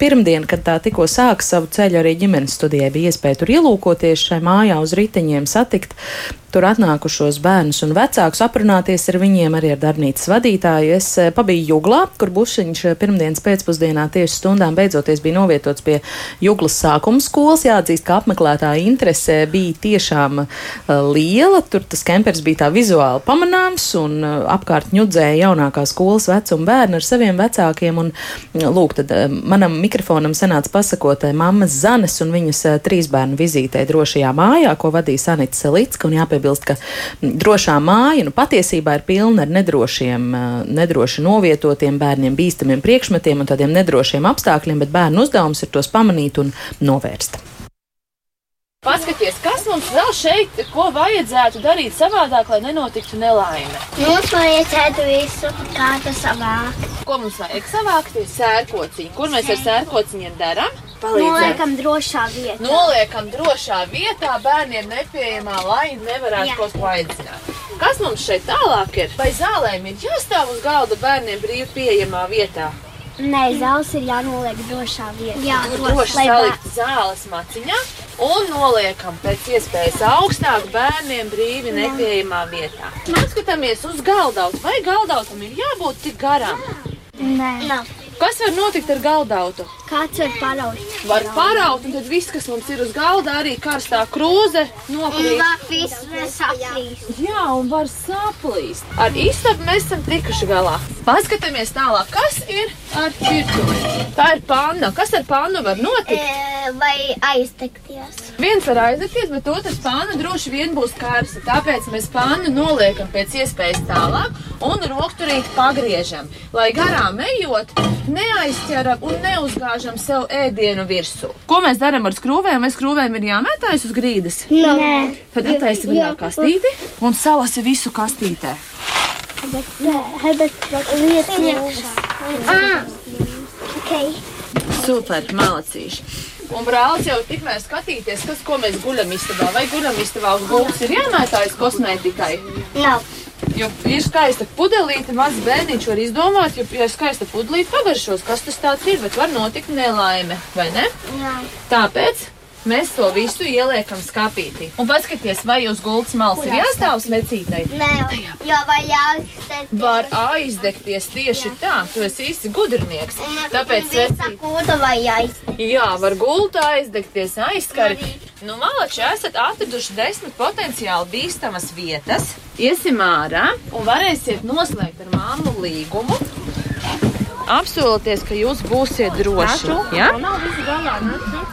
Pirmdien, kad tā tikko sāka savu ceļu, arī ģimenes studijai bija iespēja tur ielūkoties šai mājā uz riteņiem, satikt tur atnākušos bērnus un vecākus, aprunāties ar viņiem, arī ar darbnīcas vadītāju. Es eh, pabiju Juglā, kur bušiņš eh, pirmdienas pēcpusdienā tieši stundām beidzoties bija novietots pie Juglas sākuma skolas. Jāatzīst, ka apmeklētāja interese bija tiešām uh, liela. Tur tas kempers bija tā vizuāli pamanāms un apkārt ņudzēja jaunākā skolas vecuma bērni ar saviem vecākiem. Un, lūk, tad manam mikrofonam sanāca pasakot mammas Zanes un viņas trīs bērnu vizītē drošajā mājā, ko vadīja Sanita Selicka. Un jāpie jāpiebilst, ka drošā māja nu, patiesībā ir pilna ar nedrošiem, nedroši novietotiem bērniem, bīstamiem priekšmetiem un tādiem nedrošiem apstākļiem, bet bērnu uzdevums ir tos pamanīt un novērst. Paskaties, kas mums vēl šeit, ko vajadzētu darīt savādāk, lai nenotiktu nelaime. Mums vajadzētu visu kādu savākt. Ko mums vajag savākt? Sērkociņu. Kur mēs ar sērkociņiem darām? Noliekam drošā vietā. Noliekam drošā vietā bērniem nepieejamā, lai nevarētu Jā. kaut ko aizzināt. Kas mums šeit tālāk ir? Vai zālēm ir jāstāv uz galda bērniem brīvi pieejamā vietā? Nē, zāles ir jānoliek drošā vietā. Jā, droši salikt zāles maciņā un noliekam pēc iespējas augstāk bērniem brīvi nepieejamā vietā. Paskatāmies uz galdautu. Vai galdautam ir jābūt tik garam? Nē. Nav. Kas var notikt ar galdautu? Kāds var paraut? Var paraut, un tad viss, kas mums ir uz galda, arī karstā krūze nokrīt. Jā, un var saplīst. Ar istabu mēs esam tikuši galā. Paskatāmies tālāk, kas ir ar virtuvi. Tā ir panna. Kas ar pannu var notikt? E, vai aizdegties? Viens var aizdegties, bet otrs panna droši vien būs karsta. Tāpēc mēs pannu noliekam pēc iespējas tālāk un rokturīt pagriežam, lai garām ejot neaizķeram un neuzgāžam sev ēdienu virsū. Ko mēs darām ar skrūvēm? Vai skrūvēm ir jāmētājas uz grīdas? Nē. Tad attaisam viņā kastīti un salasi visu kastītē. Bet, bet iekšā. Ah, ok. Super, malacīši. Un brālis jau tikmēr skatīties, kas, ko mēs guļam istabā. Vai guļam istabā uz gultas ir jāmētājas kosmētikai? Nav. Jo ir skaista pudelīte, mazs bērniņš var izdomāt, jo, ja skaista pudelīte pagaršos, kas tas tāds ir, bet var notikt nelaime, vai ne? Jā. Tāpēc Mēs to visu ieliekam skāpītī. Un paskatieties, vai uz gultas malas ir jāstāv svecītei? Nē, jo vai jāizdegties. Var aizdegties tieši Jā. tā, tu esi īsti gudrinieks. Tāpēc svecīte vai jāizdegties. Jā, var gultā aizdegties, aizskari. Nu, malači, esat atraduši desmit potenciāli bīstamas vietas. Iesim ārā un varēsiet noslēgt ar māmu līgumu apsolieties, ka jūs būsiet droši. Ja?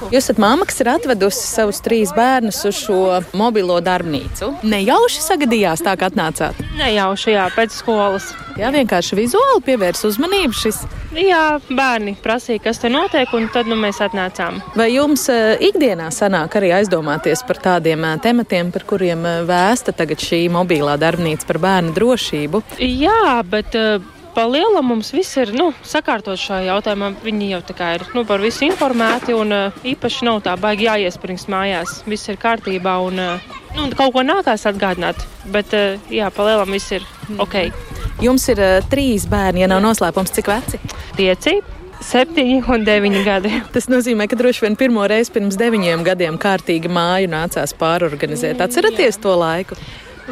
Jūs esat mamma, kas ir atvedusi savus trīs bērnus uz šo mobilo darbnīcu. Nejauši sagadījās tā, ka atnācāt. Nejauši, jā, pēc skolas. Jā, vienkārši vizuāli pievērs uzmanību šis. Jā, bērni prasīja, kas te notiek, un tad nu, mēs atnācām. Vai jums uh, ikdienā sanāk arī aizdomāties par tādiem uh, tematiem, par kuriem uh, vēsta tagad šī mobilā darbnīca par bērnu drošību? Jā, bet. Pa lielam mums viss ir nu, sakārtots šajā jautājumā. Viņi jau ir nu, par visu informēti un uh, īpaši nav tā baigi jāiespringst mājās. Viss ir kārtībā un uh, nu, kaut ko nākās atgādināt. Bet uh, jā, pa lielam viss ir ok. Jums ir trīs bērni, ja nav noslēpums, cik veci? Pieci. Septiņi un deviņi gadi. <laughs> Tas nozīmē, ka droši vien pirmo reizi pirms deviņiem gadiem kārtīgi māju nācās pārorganizēt. Atceraties to laiku?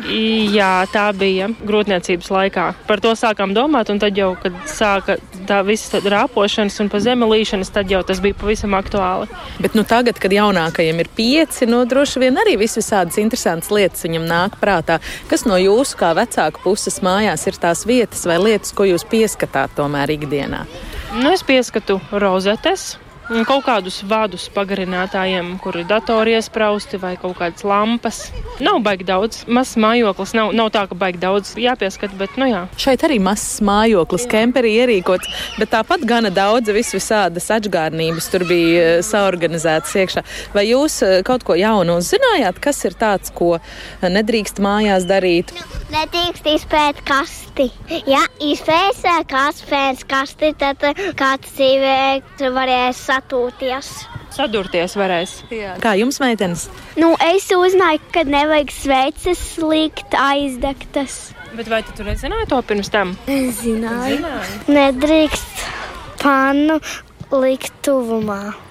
Jā, tā bija grūtniecības laikā. Par to sākām domāt, un tad jau, kad sāka tā visa rāpošanas un pa zemi līšanas, tad jau tas bija pavisam aktuāli. Bet nu, tagad, kad jaunākajam ir pieci, nu, droši vien arī vis visādas interesantas lietas viņam nāk prātā. Kas no jūsu kā vecāku puses mājās ir tās vietas vai lietas, ko jūs pieskatāt tomēr ikdienā? Nu, es pieskatu rozetes, kaut kādus vadus pagarinātājiem, kur ir datori iesprausti vai kaut kādas lampas. Nav baigi daudz. Mazs mājoklis nav, nav tā, ka baigi daudz jāpieskat, bet nu jā. Šeit arī mazs mājoklis, kemperi ierīkots, bet tāpat gana daudz visvisādas atžgārnības tur bija eh, saorganizētas iekšā. Vai jūs eh, kaut ko jaunu uzzinājāt, kas ir tāds, ko nedrīkst mājās darīt? Nedrīkst izpēt kasti. Ja izpēsē kāds kasti, tad kāds dzīvē varēs satūties. Sadurties varēs. Jā. Kā jums, meitenes? Nu, es uzzināju, ka nevajag sveces likt aizdegtas. Bet vai tu nezināji to pirms tam? Zināju. Zināju. Nedrīkst pannu likt tuvumā.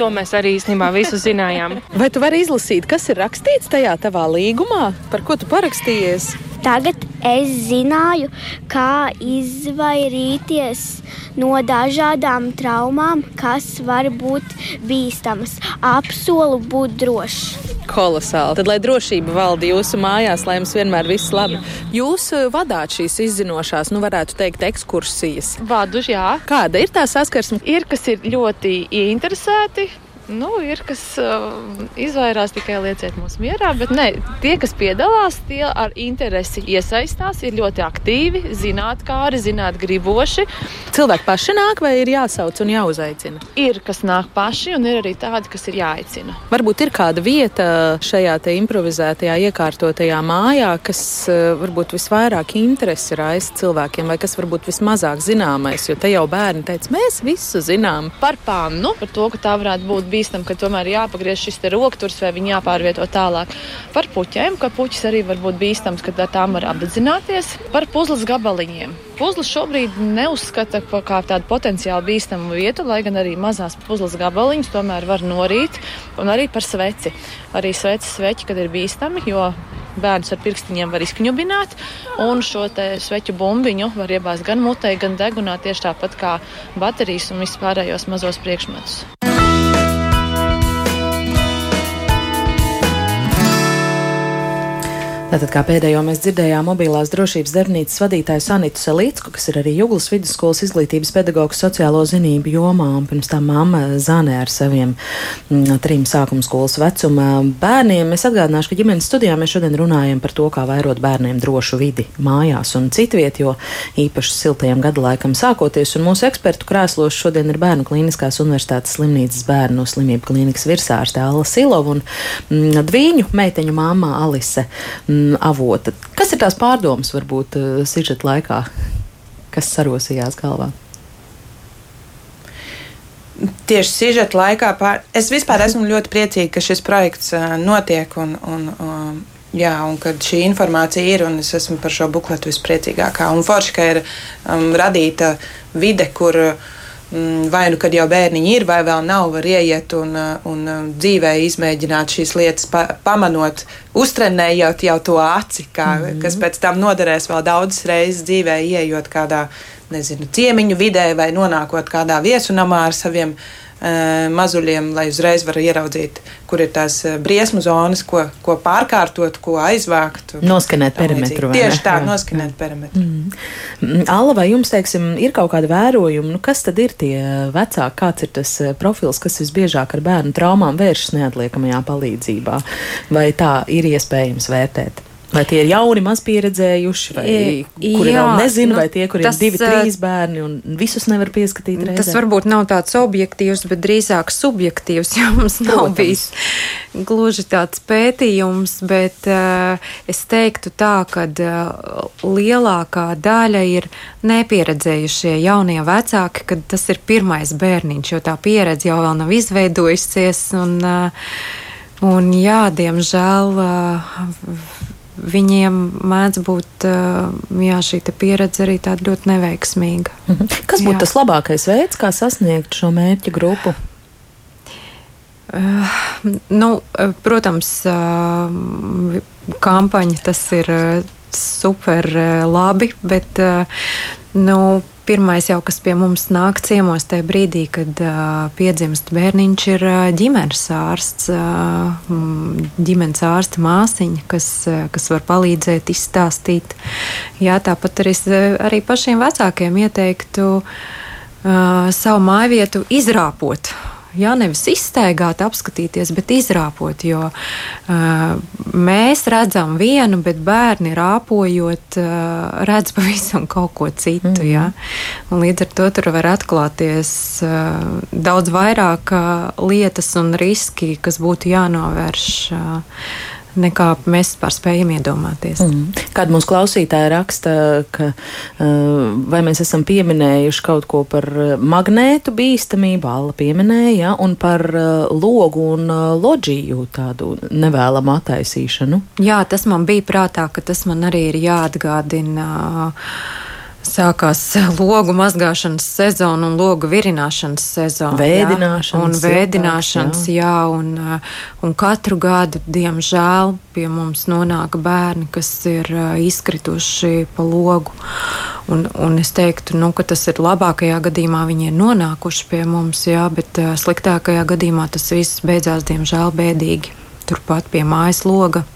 To mēs arī īstenībā visu zinājām. Vai tu vari izlasīt, kas ir rakstīts tajā tavā līgumā, par ko tu parakstījies? Tagad es zināju, kā izvairīties no dažādām traumām, kas var būt bīstamas. Apsolu būt drošs. Kolosāli. Tad, lai drošība valda jūsu mājās, lai jums vienmēr viss labi. Jūs eh, vadāt šīs izzinošās, nu, varētu teikt, ekskursijas. Vadu, jā. Kāda ir tā saskarsme? Ir, kas ir ļoti гуляти. Nu, ir kas uh, izvairās tikai lieciet mūs mierā, bet ne, tie, kas piedalās, tie ar interesi iesaistās, ir ļoti aktīvi, zinātnākāri, zināt griboši. Cilvēki paši nāk vai ir jāsauc un jāuzaicina? Ir, kas nāk paši, un ir arī tādi, kas ir jāaicina. Varbūt ir kāda vieta šajā improvizētajā, iekārtotajā mājā, kas uh, varbūt visvairāk interesi raisa cilvēkiem, vai kas varbūt vismazāk zināmais, jo te jau bērni teica, mēs visu zinām. Par pannu, par to, ka tā varētu būt bīstam, ka tomēr jāpagriež šis rokturs vai viņi jāpārvieto tālāk. Par puķiem, ka puķis arī var būt bīstams, kad ar tām var apzināties. Par puzles gabaliņiem. Puzles šobrīd neuzskata par kā tādu potenciāli bīstamu vietu, lai gan arī mazās puzles gabaliņus tomēr var norīt, un arī par sveci. Arī sveces sveķi, kad ir bīstami, jo bērns ar pirkstiņiem var izkņubināt, un šo sveķu bumbiņu var iebāzt gan mutē, gan degunā tieši tāpat kā baterijas un vispārējos mazos priekšmetus. Tātad, kā pēdējo mēs dzirdējām, mobilās drošības darbnīcas vadītāju Sanitu Selītsku, kas ir arī Juglas vidusskolas izglītības pedagogs sociālo zinību jomā, un pirms tam mamma Zānē ar saviem m, mm, trim sākuma skolas vecuma bērniem. Es atgādināšu, ka ģimenes studijā mēs šodien runājam par to, kā vairot bērniem drošu vidi mājās un citviet, jo īpaši siltajam gada laikam sākoties, un mūsu ekspertu krēslos šodien ir Bērnu klīniskās universitātes slimnīcas bērnu slimību klīnikas virsārste Alla Silova un m, mm, dviņu meiteņu māma Alise. M, avota. Kas ir tās pārdomas, varbūt, uh, sižeta laikā, kas sarosījās galvā? Tieši sižeta laikā pār... es vispār esmu ļoti priecīga, ka šis projekts uh, notiek un, un, um, jā, un kad šī informācija ir, un es esmu par šo bukletu vispriecīgākā. Un forši, ka ir um, radīta vide, kur uh, Mm, vai nu, kad jau bērniņi ir, vai vēl nav, var ieiet un, uh, un uh, dzīvē izmēģināt šīs lietas, pa, pamanot, uztrenējot jau to aci, kā, mm -hmm. kas pēc tam noderēs vēl daudzas reizes dzīvē, ieejot kādā, nezinu, ciemiņu vidē vai nonākot kādā viesunamā ar saviem mazuļiem, lai uzreiz var ieraudzīt, kur ir tās briesmu zonas, ko, ko pārkārtot, ko aizvākt. Noskanēt perimetru. Tieši tā, noskanēt mm. perimetru. Mm. Alla, vai jums, teiksim, ir kaut kāda vērojuma, nu, kas tad ir tie vecāki, kāds ir tas profils, kas visbiežāk ar bērnu traumām vēršas neatliekamajā palīdzībā? Vai tā ir iespējams vērtēt? Vai tie ir jauni, maz pieredzējuši, vai kuri Jā, vēl nezina, nu, vai tie, kuriem ir divi, trīs bērni un visus nevar pieskatīt? Reizē? Tas varbūt nav tāds objektīvs, bet drīzāk subjektīvs, jo mums nav Protams. bijis gluži tāds pētījums, bet uh, es teiktu tā, ka uh, lielākā daļa ir nepieredzējušie jaunie vecāki, kad tas ir pirmais bērniņš, jo tā pieredze jau vēl nav izveidojusies. Un, uh, un jā, diemžēl. Uh, viņiem mēdz būt jā, šī pieredze arī tāda ļoti neveiksmīga. Mhm. Kas būtu jā. tas labākais veids, kā sasniegt šo mērķu grupu? Uh, nu, protams, uh, kampaņa tas ir super labi, bet uh, nu, Pirmais jau, kas pie mums nāk ciemos tajā brīdī, kad uh, piedzimst bērniņš, ir uh, ģimenes ārsts, uh, ģimenes ārsta māsiņa, kas, uh, kas var palīdzēt izstāstīt. Jā, tāpat arī, arī pašiem vecākiem ieteiktu uh, savu mājvietu izrāpot Jā, nevis izstaigāt, apskatīties, bet izrāpot. Jo uh, mēs redzam vienu, bet bērni rāpojot, uh, redz pavisam kaut ko citu. Mm. Jā. Līdz ar to tur var atklāties uh, daudz vairāk uh, lietas un riski, kas būtu jānovērš. Uh, nekā mēs vispār spējam iedomāties. Mm. Kāda mūsu klausītāja raksta, ka uh, vai mēs esam pieminējuši kaut ko par uh, magnētu bīstamību, Alla pieminēja, ja, un par uh, logu un loģiju tādu nevēlamu attaisīšanu. Jā, tas man bija prātā, ka tas man arī ir jāatgādina. Uh, sākās logu mazgāšanas sezona un logu virināšanas sezona. Vēdināšanas. Jā, un vēdināšanas, jā. jā un, uh, un katru gadu, diemžēl, pie mums nonāk bērni, kas ir uh, izkrituši pa logu. Un, un es teiktu, nu, ka tas ir labākajā gadījumā viņi ir nonākuši pie mums, jā, bet sliktākajā gadījumā tas viss beidzās, diemžēl, bēdīgi. Turpat pie mājas loga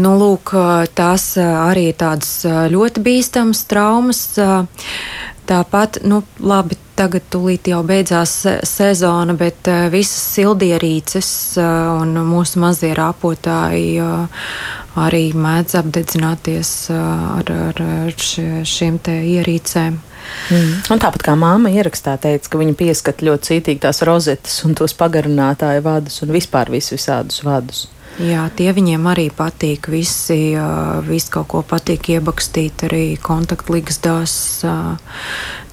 Nu, lūk, tās arī tādas ļoti bīstamas traumas. Tāpat, nu, labi, tagad tūlīt jau beidzās sezona, bet visas sildierīces un mūsu mazie rāpotāji arī mēdz apdedzināties ar, ar, ar šiem te ierīcēm. Mm. Un tāpat kā māma ierakstā teica, ka viņa pieskat ļoti cītīgi tās rozetes un tos pagarinātāju vadus un vispār visus visādus vadus. Jā, tie viņiem arī patīk. Visi, visi kaut ko patīk iebakstīt arī kontaktligzdās.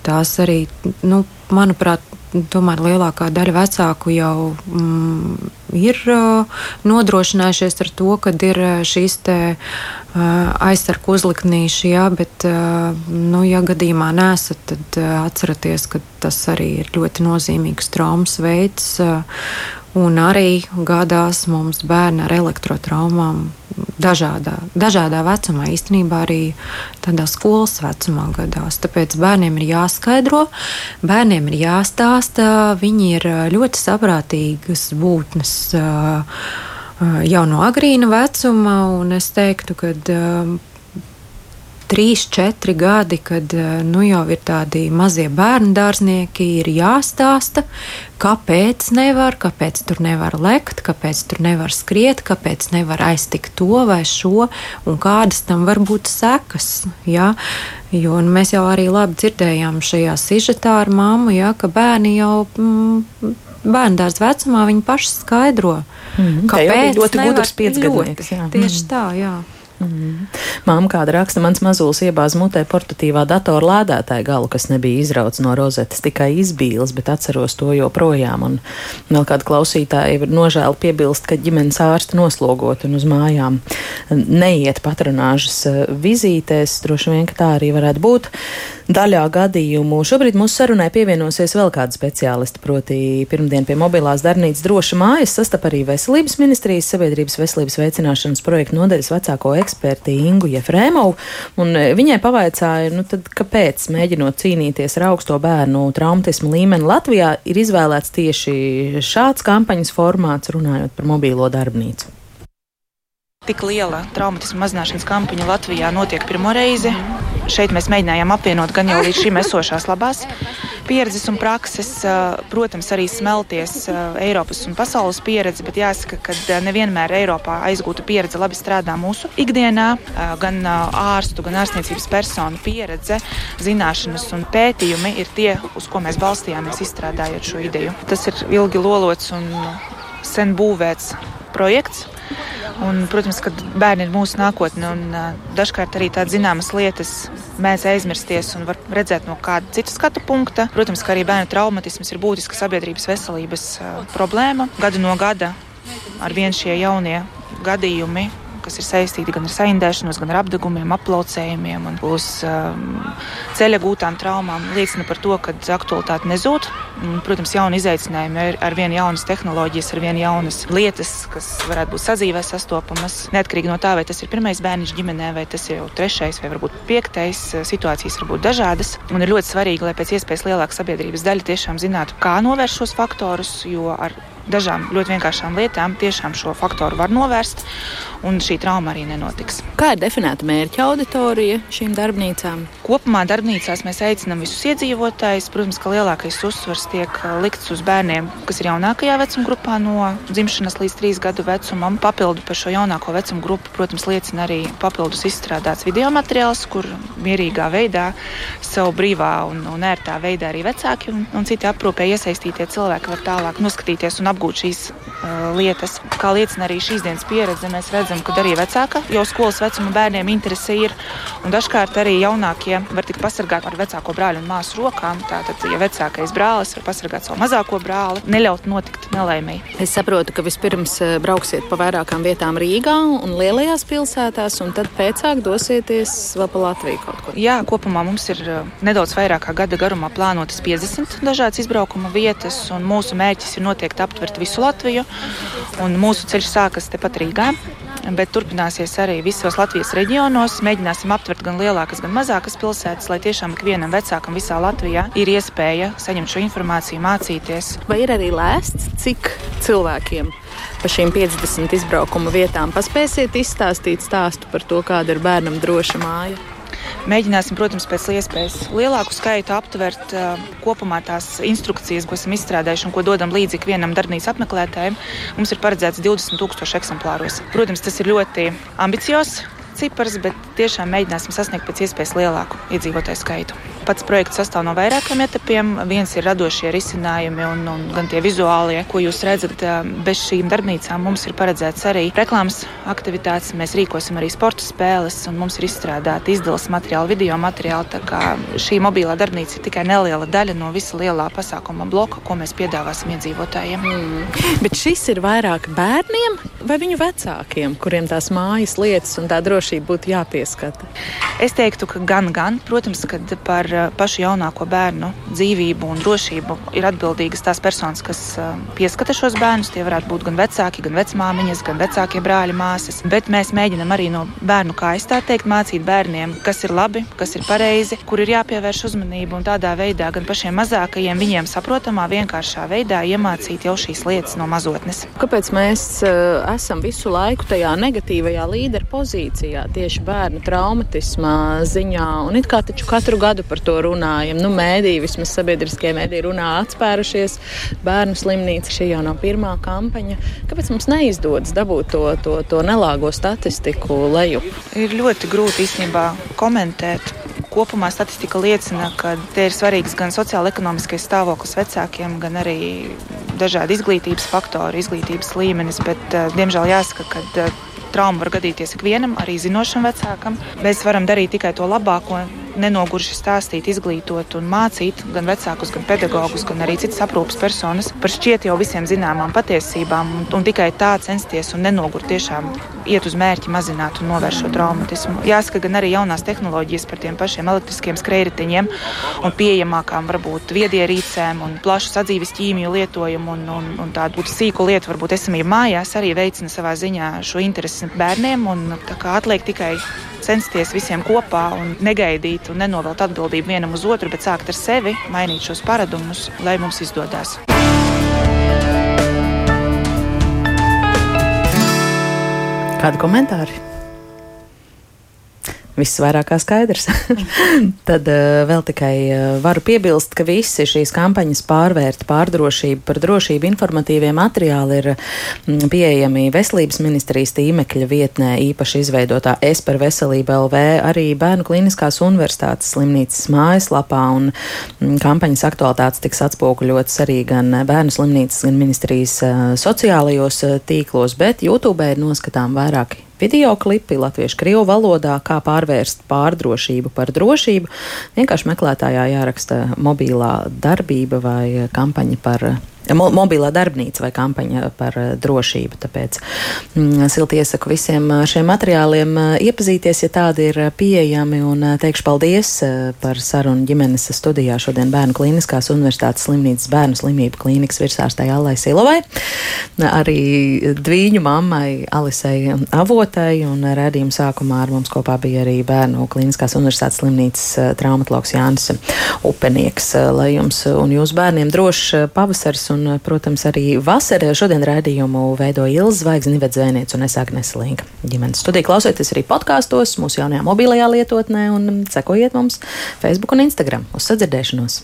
Tās arī, nu, manuprāt, tomēr lielākā daļa vecāku jau mm, ir uh, nodrošinājušies ar to, ka ir šīs te, uh, aizsargu uzliknīši, jā, bet, uh, nu, ja gadījumā nesat, tad uh, atcerieties, ka tas arī ir ļoti nozīmīgs traumas veids. Uh, Un arī gādās mums bērni ar elektrotraumām dažādā, dažādā vecumā, īstenībā arī tādā skolas vecumā gadās. Tāpēc bērniem ir jāskaidro, bērniem ir jāstāsta, viņi ir ļoti saprātīgas būtnes jau no agrīna vecuma, un es teiktu, ka trīs, četri gadi, kad eh, nu, jau ir tādi mazie bērnu dārznieki, ir jāstāsta, kāpēc nevar, kāpēc tur nevar lekt, kāpēc tur nevar skriet, kāpēc nevar aiztikt to vai šo, un kādas tam var būt sekas. Ja? Jo mēs jau arī labi dzirdējām šajā sižetā ar māmu, ja, ka bērni jau. Mm, Bērnu dārza vecumā viņi paši skaidro, mm, kāpēc. Ļoti gudrs piecgadnieks. Tieši tā, jā. Mm. Māma kāda raksta, mans mazulis iebāz mutē portatīvā datora lādētāja galu, kas nebija izrauts no rozetes, tikai izbīlis, bet atceros to joprojām. Un vēl kāda klausītāja nožēla piebilst, ka ģimenes ārsti noslogot un uz mājām neiet patronāžas eh, vizītēs. Droši vien, ka tā arī varētu būt daļā gadījumu. Šobrīd mūsu sarunai pievienosies vēl kāda speciālista, proti pirmdien pie mobilās darbnīcas droša mājas sastap arī Veselības ministrijas sabiedrības veselības veicināšanas projektu nodaļas vecāko ekspertu eksperti Ingu Jefrēmovu, un viņai pavaicāja, nu tad kāpēc, mēģinot cīnīties ar augsto bērnu traumatismu līmeni Latvijā, ir izvēlēts tieši šāds kampaņas formāts, runājot par mobīlo darbnīcu. Tik liela traumatismu mazināšanas kampaņa Latvijā notiek pirmo reizi. Šeit mēs mēģinājām apvienot gan jau līdz šim esošās labās pieredzes un prakses, protams, arī smelties Eiropas un pasaules pieredzi, bet jāsaka, ka nevienmēr Eiropā aizgūta pieredze labi strādā mūsu ikdienā. Gan ārstu, gan ārstniecības personu pieredze, zināšanas un pētījumi ir tie, uz ko mēs balstījāmies izstrādājot šo ideju. Tas ir ilgi lolots un sen būvēts projekts. Un, protams, ka bērni ir mūsu nākotne, un uh, dažkārt arī tādas zināmas lietas mēs aizmirsties un var redzēt no kāda cita skatu punkta. Protams, ka arī bērnu traumatisms ir būtiska sabiedrības veselības uh, problēma. Gadu no gada ar vien šie jaunie gadījumi kas ir saistīti gan ar saindēšanos, gan ar apgabumiem, aplaucējumiem un uz um, ceļa gūtām traumām, liecina par to, ka aktualitāte nezūd. Protams, jauni izaicinājumi ir ar vien jaunas tehnoloģijas, ar vien jaunas lietas, kas varētu būt sadzīvē sastopamas. Neatkarīgi no tā, vai tas ir pirmais bērniņš ģimenē, vai tas ir jau trešais vai varbūt piektais, situācijas var būt dažādas. Un ir ļoti svarīgi, lai pēc iespējas lielāka sabiedrības daļa tiešām zinātu, kā novērst šos faktorus, jo ar dažām ļoti vienkāršām lietām tiešām šo faktoru var novērst, un šī trauma arī nenotiks. Kā ir definēta mērķa auditorija šīm darbnīcām? Kopumā darbnīcās mēs aicinām visus iedzīvotājus. Protams, ka lielākais uzsvars tiek uh, likts uz bērniem, kas ir jaunākajā vecuma grupā, no dzimšanas līdz trīs gadu vecumam. Papildu par šo jaunāko vecumu grupu, protams, liecina arī papildus izstrādāts video materiāls, kur mierīgā veidā, savu brīvā un, un ērtā veidā arī vecāki un, un citi aprūpē iesaistītie cilvēki var tālāk noskatīties un apgūt apgūt šīs uh, lietas. Kā liecina arī šīs dienas pieredze, mēs redzam, ka arī vecāka jau skolas vecuma bērniem interese ir. Dažkārt arī jaunākie var tikt pasargāti ar vecāko brāļu un māsu rokām. Tātad, ja vecākais brālis var pasargāt savu mazāko brāli, neļaut notikt nelaimēji. Es saprotu, ka vispirms brauksiet pa vairākām vietām Rīgā un lielajās pilsētās, un tad pēcāk dosieties vēl pa Latviju kaut kur. Jā, kopumā mums ir nedaudz vairāk kā gada garumā plānotas 50 dažādas izbraukuma vietas, un mūsu mērķis ir noteikti aptvert aptvert visu Latviju. Mūsu ceļš sākas tepat Rīgā. Bet turpināsies arī visos Latvijas reģionos. Mēģināsim aptvert gan lielākas, gan mazākas pilsētas, lai tiešām ikvienam vecākam visā Latvijā ir iespēja saņemt šo informāciju, mācīties. Vai ir arī lēsts, cik cilvēkiem pa šīm 50 izbraukuma vietām paspēsiet izstāstīt stāstu par to, kāda ir bērnam droša māja? Mēģināsim, protams, pēc iespējas lielāku skaitu aptvert kopumā tās instrukcijas, ko esam izstrādājuši un ko dodam līdzi ikvienam darbnīcas apmeklētājam. Mums ir paredzēts 20,000 eksemplāros. Protams, tas ir ļoti ambiciozs cipars, bet tiešām mēģināsim sasniegt pēc iespējas lielāku iedzīvotāju skaitu. Pats projekts sastāv no vairākiem etapiem. Viens ir radošie risinājumi un, un gan tie vizuālie, ko jūs redzat. Bez šīm darbnīcām mums ir paredzēts arī reklāmas aktivitātes. Mēs rīkosim arī sporta spēles, un mums ir izstrādāta izdeles materiāli, video materiāli. Tā kā šī mobilā darbnīca ir tikai neliela daļa no visa lielā pasākuma bloka, ko mēs piedāvāsim iedzīvotājiem. Mm. Bet šis ir vairāk bērniem vai viņu vecākiem, kuriem tās mājas lietas un tā drošība būtu jāpieskata? Es teiktu, ka gan, gan. Protams, ka par Eh, pašu jaunāko bērnu dzīvību un drošību ir atbildīgas tās personas, kas pieskata šos bērnus. Tie varētu būt gan vecāki, gan vecmāmiņas, gan vecākie brāļi, māsas. Bet mēs mēģinām arī no bērnu kājas tā teikt mācīt bērniem, kas ir labi, kas ir pareizi, kur ir jāpievērš uzmanība un tādā veidā gan pašiem mazākajiem viņiem saprotamā, vienkāršā veidā iemācīt jau šīs lietas no mazotnes. Kāpēc mēs uh, esam visu laiku tajā negatīvajā līderu pozīcijā tieši bērnu traumatismā ziņā un it kā taču katru gadu par to to runājam. Nu, mēdīji, vismaz sabiedriskie mēdīji runā atspērušies. Bērnu slimnīca šī jau nav pirmā kampaņa. Kāpēc mums neizdodas dabūt to, to, to nelāgo statistiku leju? Ir ļoti grūti īstenībā komentēt. Kopumā statistika liecina, ka te ir svarīgs gan sociāla-ekonomiskais stāvoklis vecākiem, gan arī dažādi izglītības faktori, izglītības līmenis. Bet, uh, diemžēl jāsaka, ka uh, trauma var gadīties ikvienam, arī zinošam vecākam. Mēs varam darīt tikai to labāko nenoguruši stāstīt, izglītot un mācīt gan vecākus, gan pedagogus, gan arī citas aprūpas personas par šķiet jau visiem zināmām patiesībām un, un tikai tā censties un nenogurt tiešām iet uz mērķi mazināt un novērst šo traumatismu. Jāsaka, gan arī jaunās tehnoloģijas par tiem pašiem elektriskiem skrējriteņiem un pieejamākām varbūt viedierīcēm un plašu sadzīves ķīmiju lietojumu un, un, un tādu sīku lietu, varbūt esamību mājās arī veicina savā ziņā šo interesi bērniem un atliek tikai censties visiem kopā un negaidīt un nenovelt atbildību vienam uz otru, bet sākt ar sevi, mainīt šos paradumus, lai mums izdodas. Kādi komentāri? Viss vairāk kā skaidrs. <laughs> Tad uh, vēl tikai uh, varu piebilst, ka visi šīs kampaņas pārvērta pārdrošību par drošību informatīvie materiāli ir mm, pieejami Veselības ministrijas tīmekļa vietnē, īpaši izveidotā Es par veselību LV, arī Bērnu klīniskās universitātes slimnīcas mājaslapā, un mm, kampaņas aktualitātes tiks atspoguļotas arī gan Bērnu slimnīcas, gan ministrijas uh, sociālajos tīklos, bet YouTube ir noskatām vairāki video klipi latviešu krievu valodā, kā pārvērst pārdrošību par drošību. Vienkārši meklētājā jāraksta mobilā darbība vai kampaņa par mo mobilā darbnīca vai kampaņa par uh, drošību. Tāpēc mm, silti iesaku visiem uh, šiem materiāliem uh, iepazīties, ja tādi ir pieejami. Un teikšu paldies par sarunu ģimenes studijā šodien Bērnu Kliniskās Universitātes slimnīcas bērnu slimību klīnikas virsārstai Allai Silovai, arī dvīņu mammai Alisei Avotai un redzījuma sākumā ar mums kopā bija arī Bērnu Kliniskās Universitātes slimnīcas traumatologs Jānis Upenieks. Lai jums un jūsu bērniem drošs pavasars un, eh, protams, arī vasarā šodien raidījumu veido Ilza Zvaigznes, Nivets Zvēniec un es Agnes Linka. Ģimenes studija klausieties arī podkāstos mūsu jaunajā mobilajā lietotnē un sekojiet mums Facebook un Instagram. Uz sadzirdēšanos!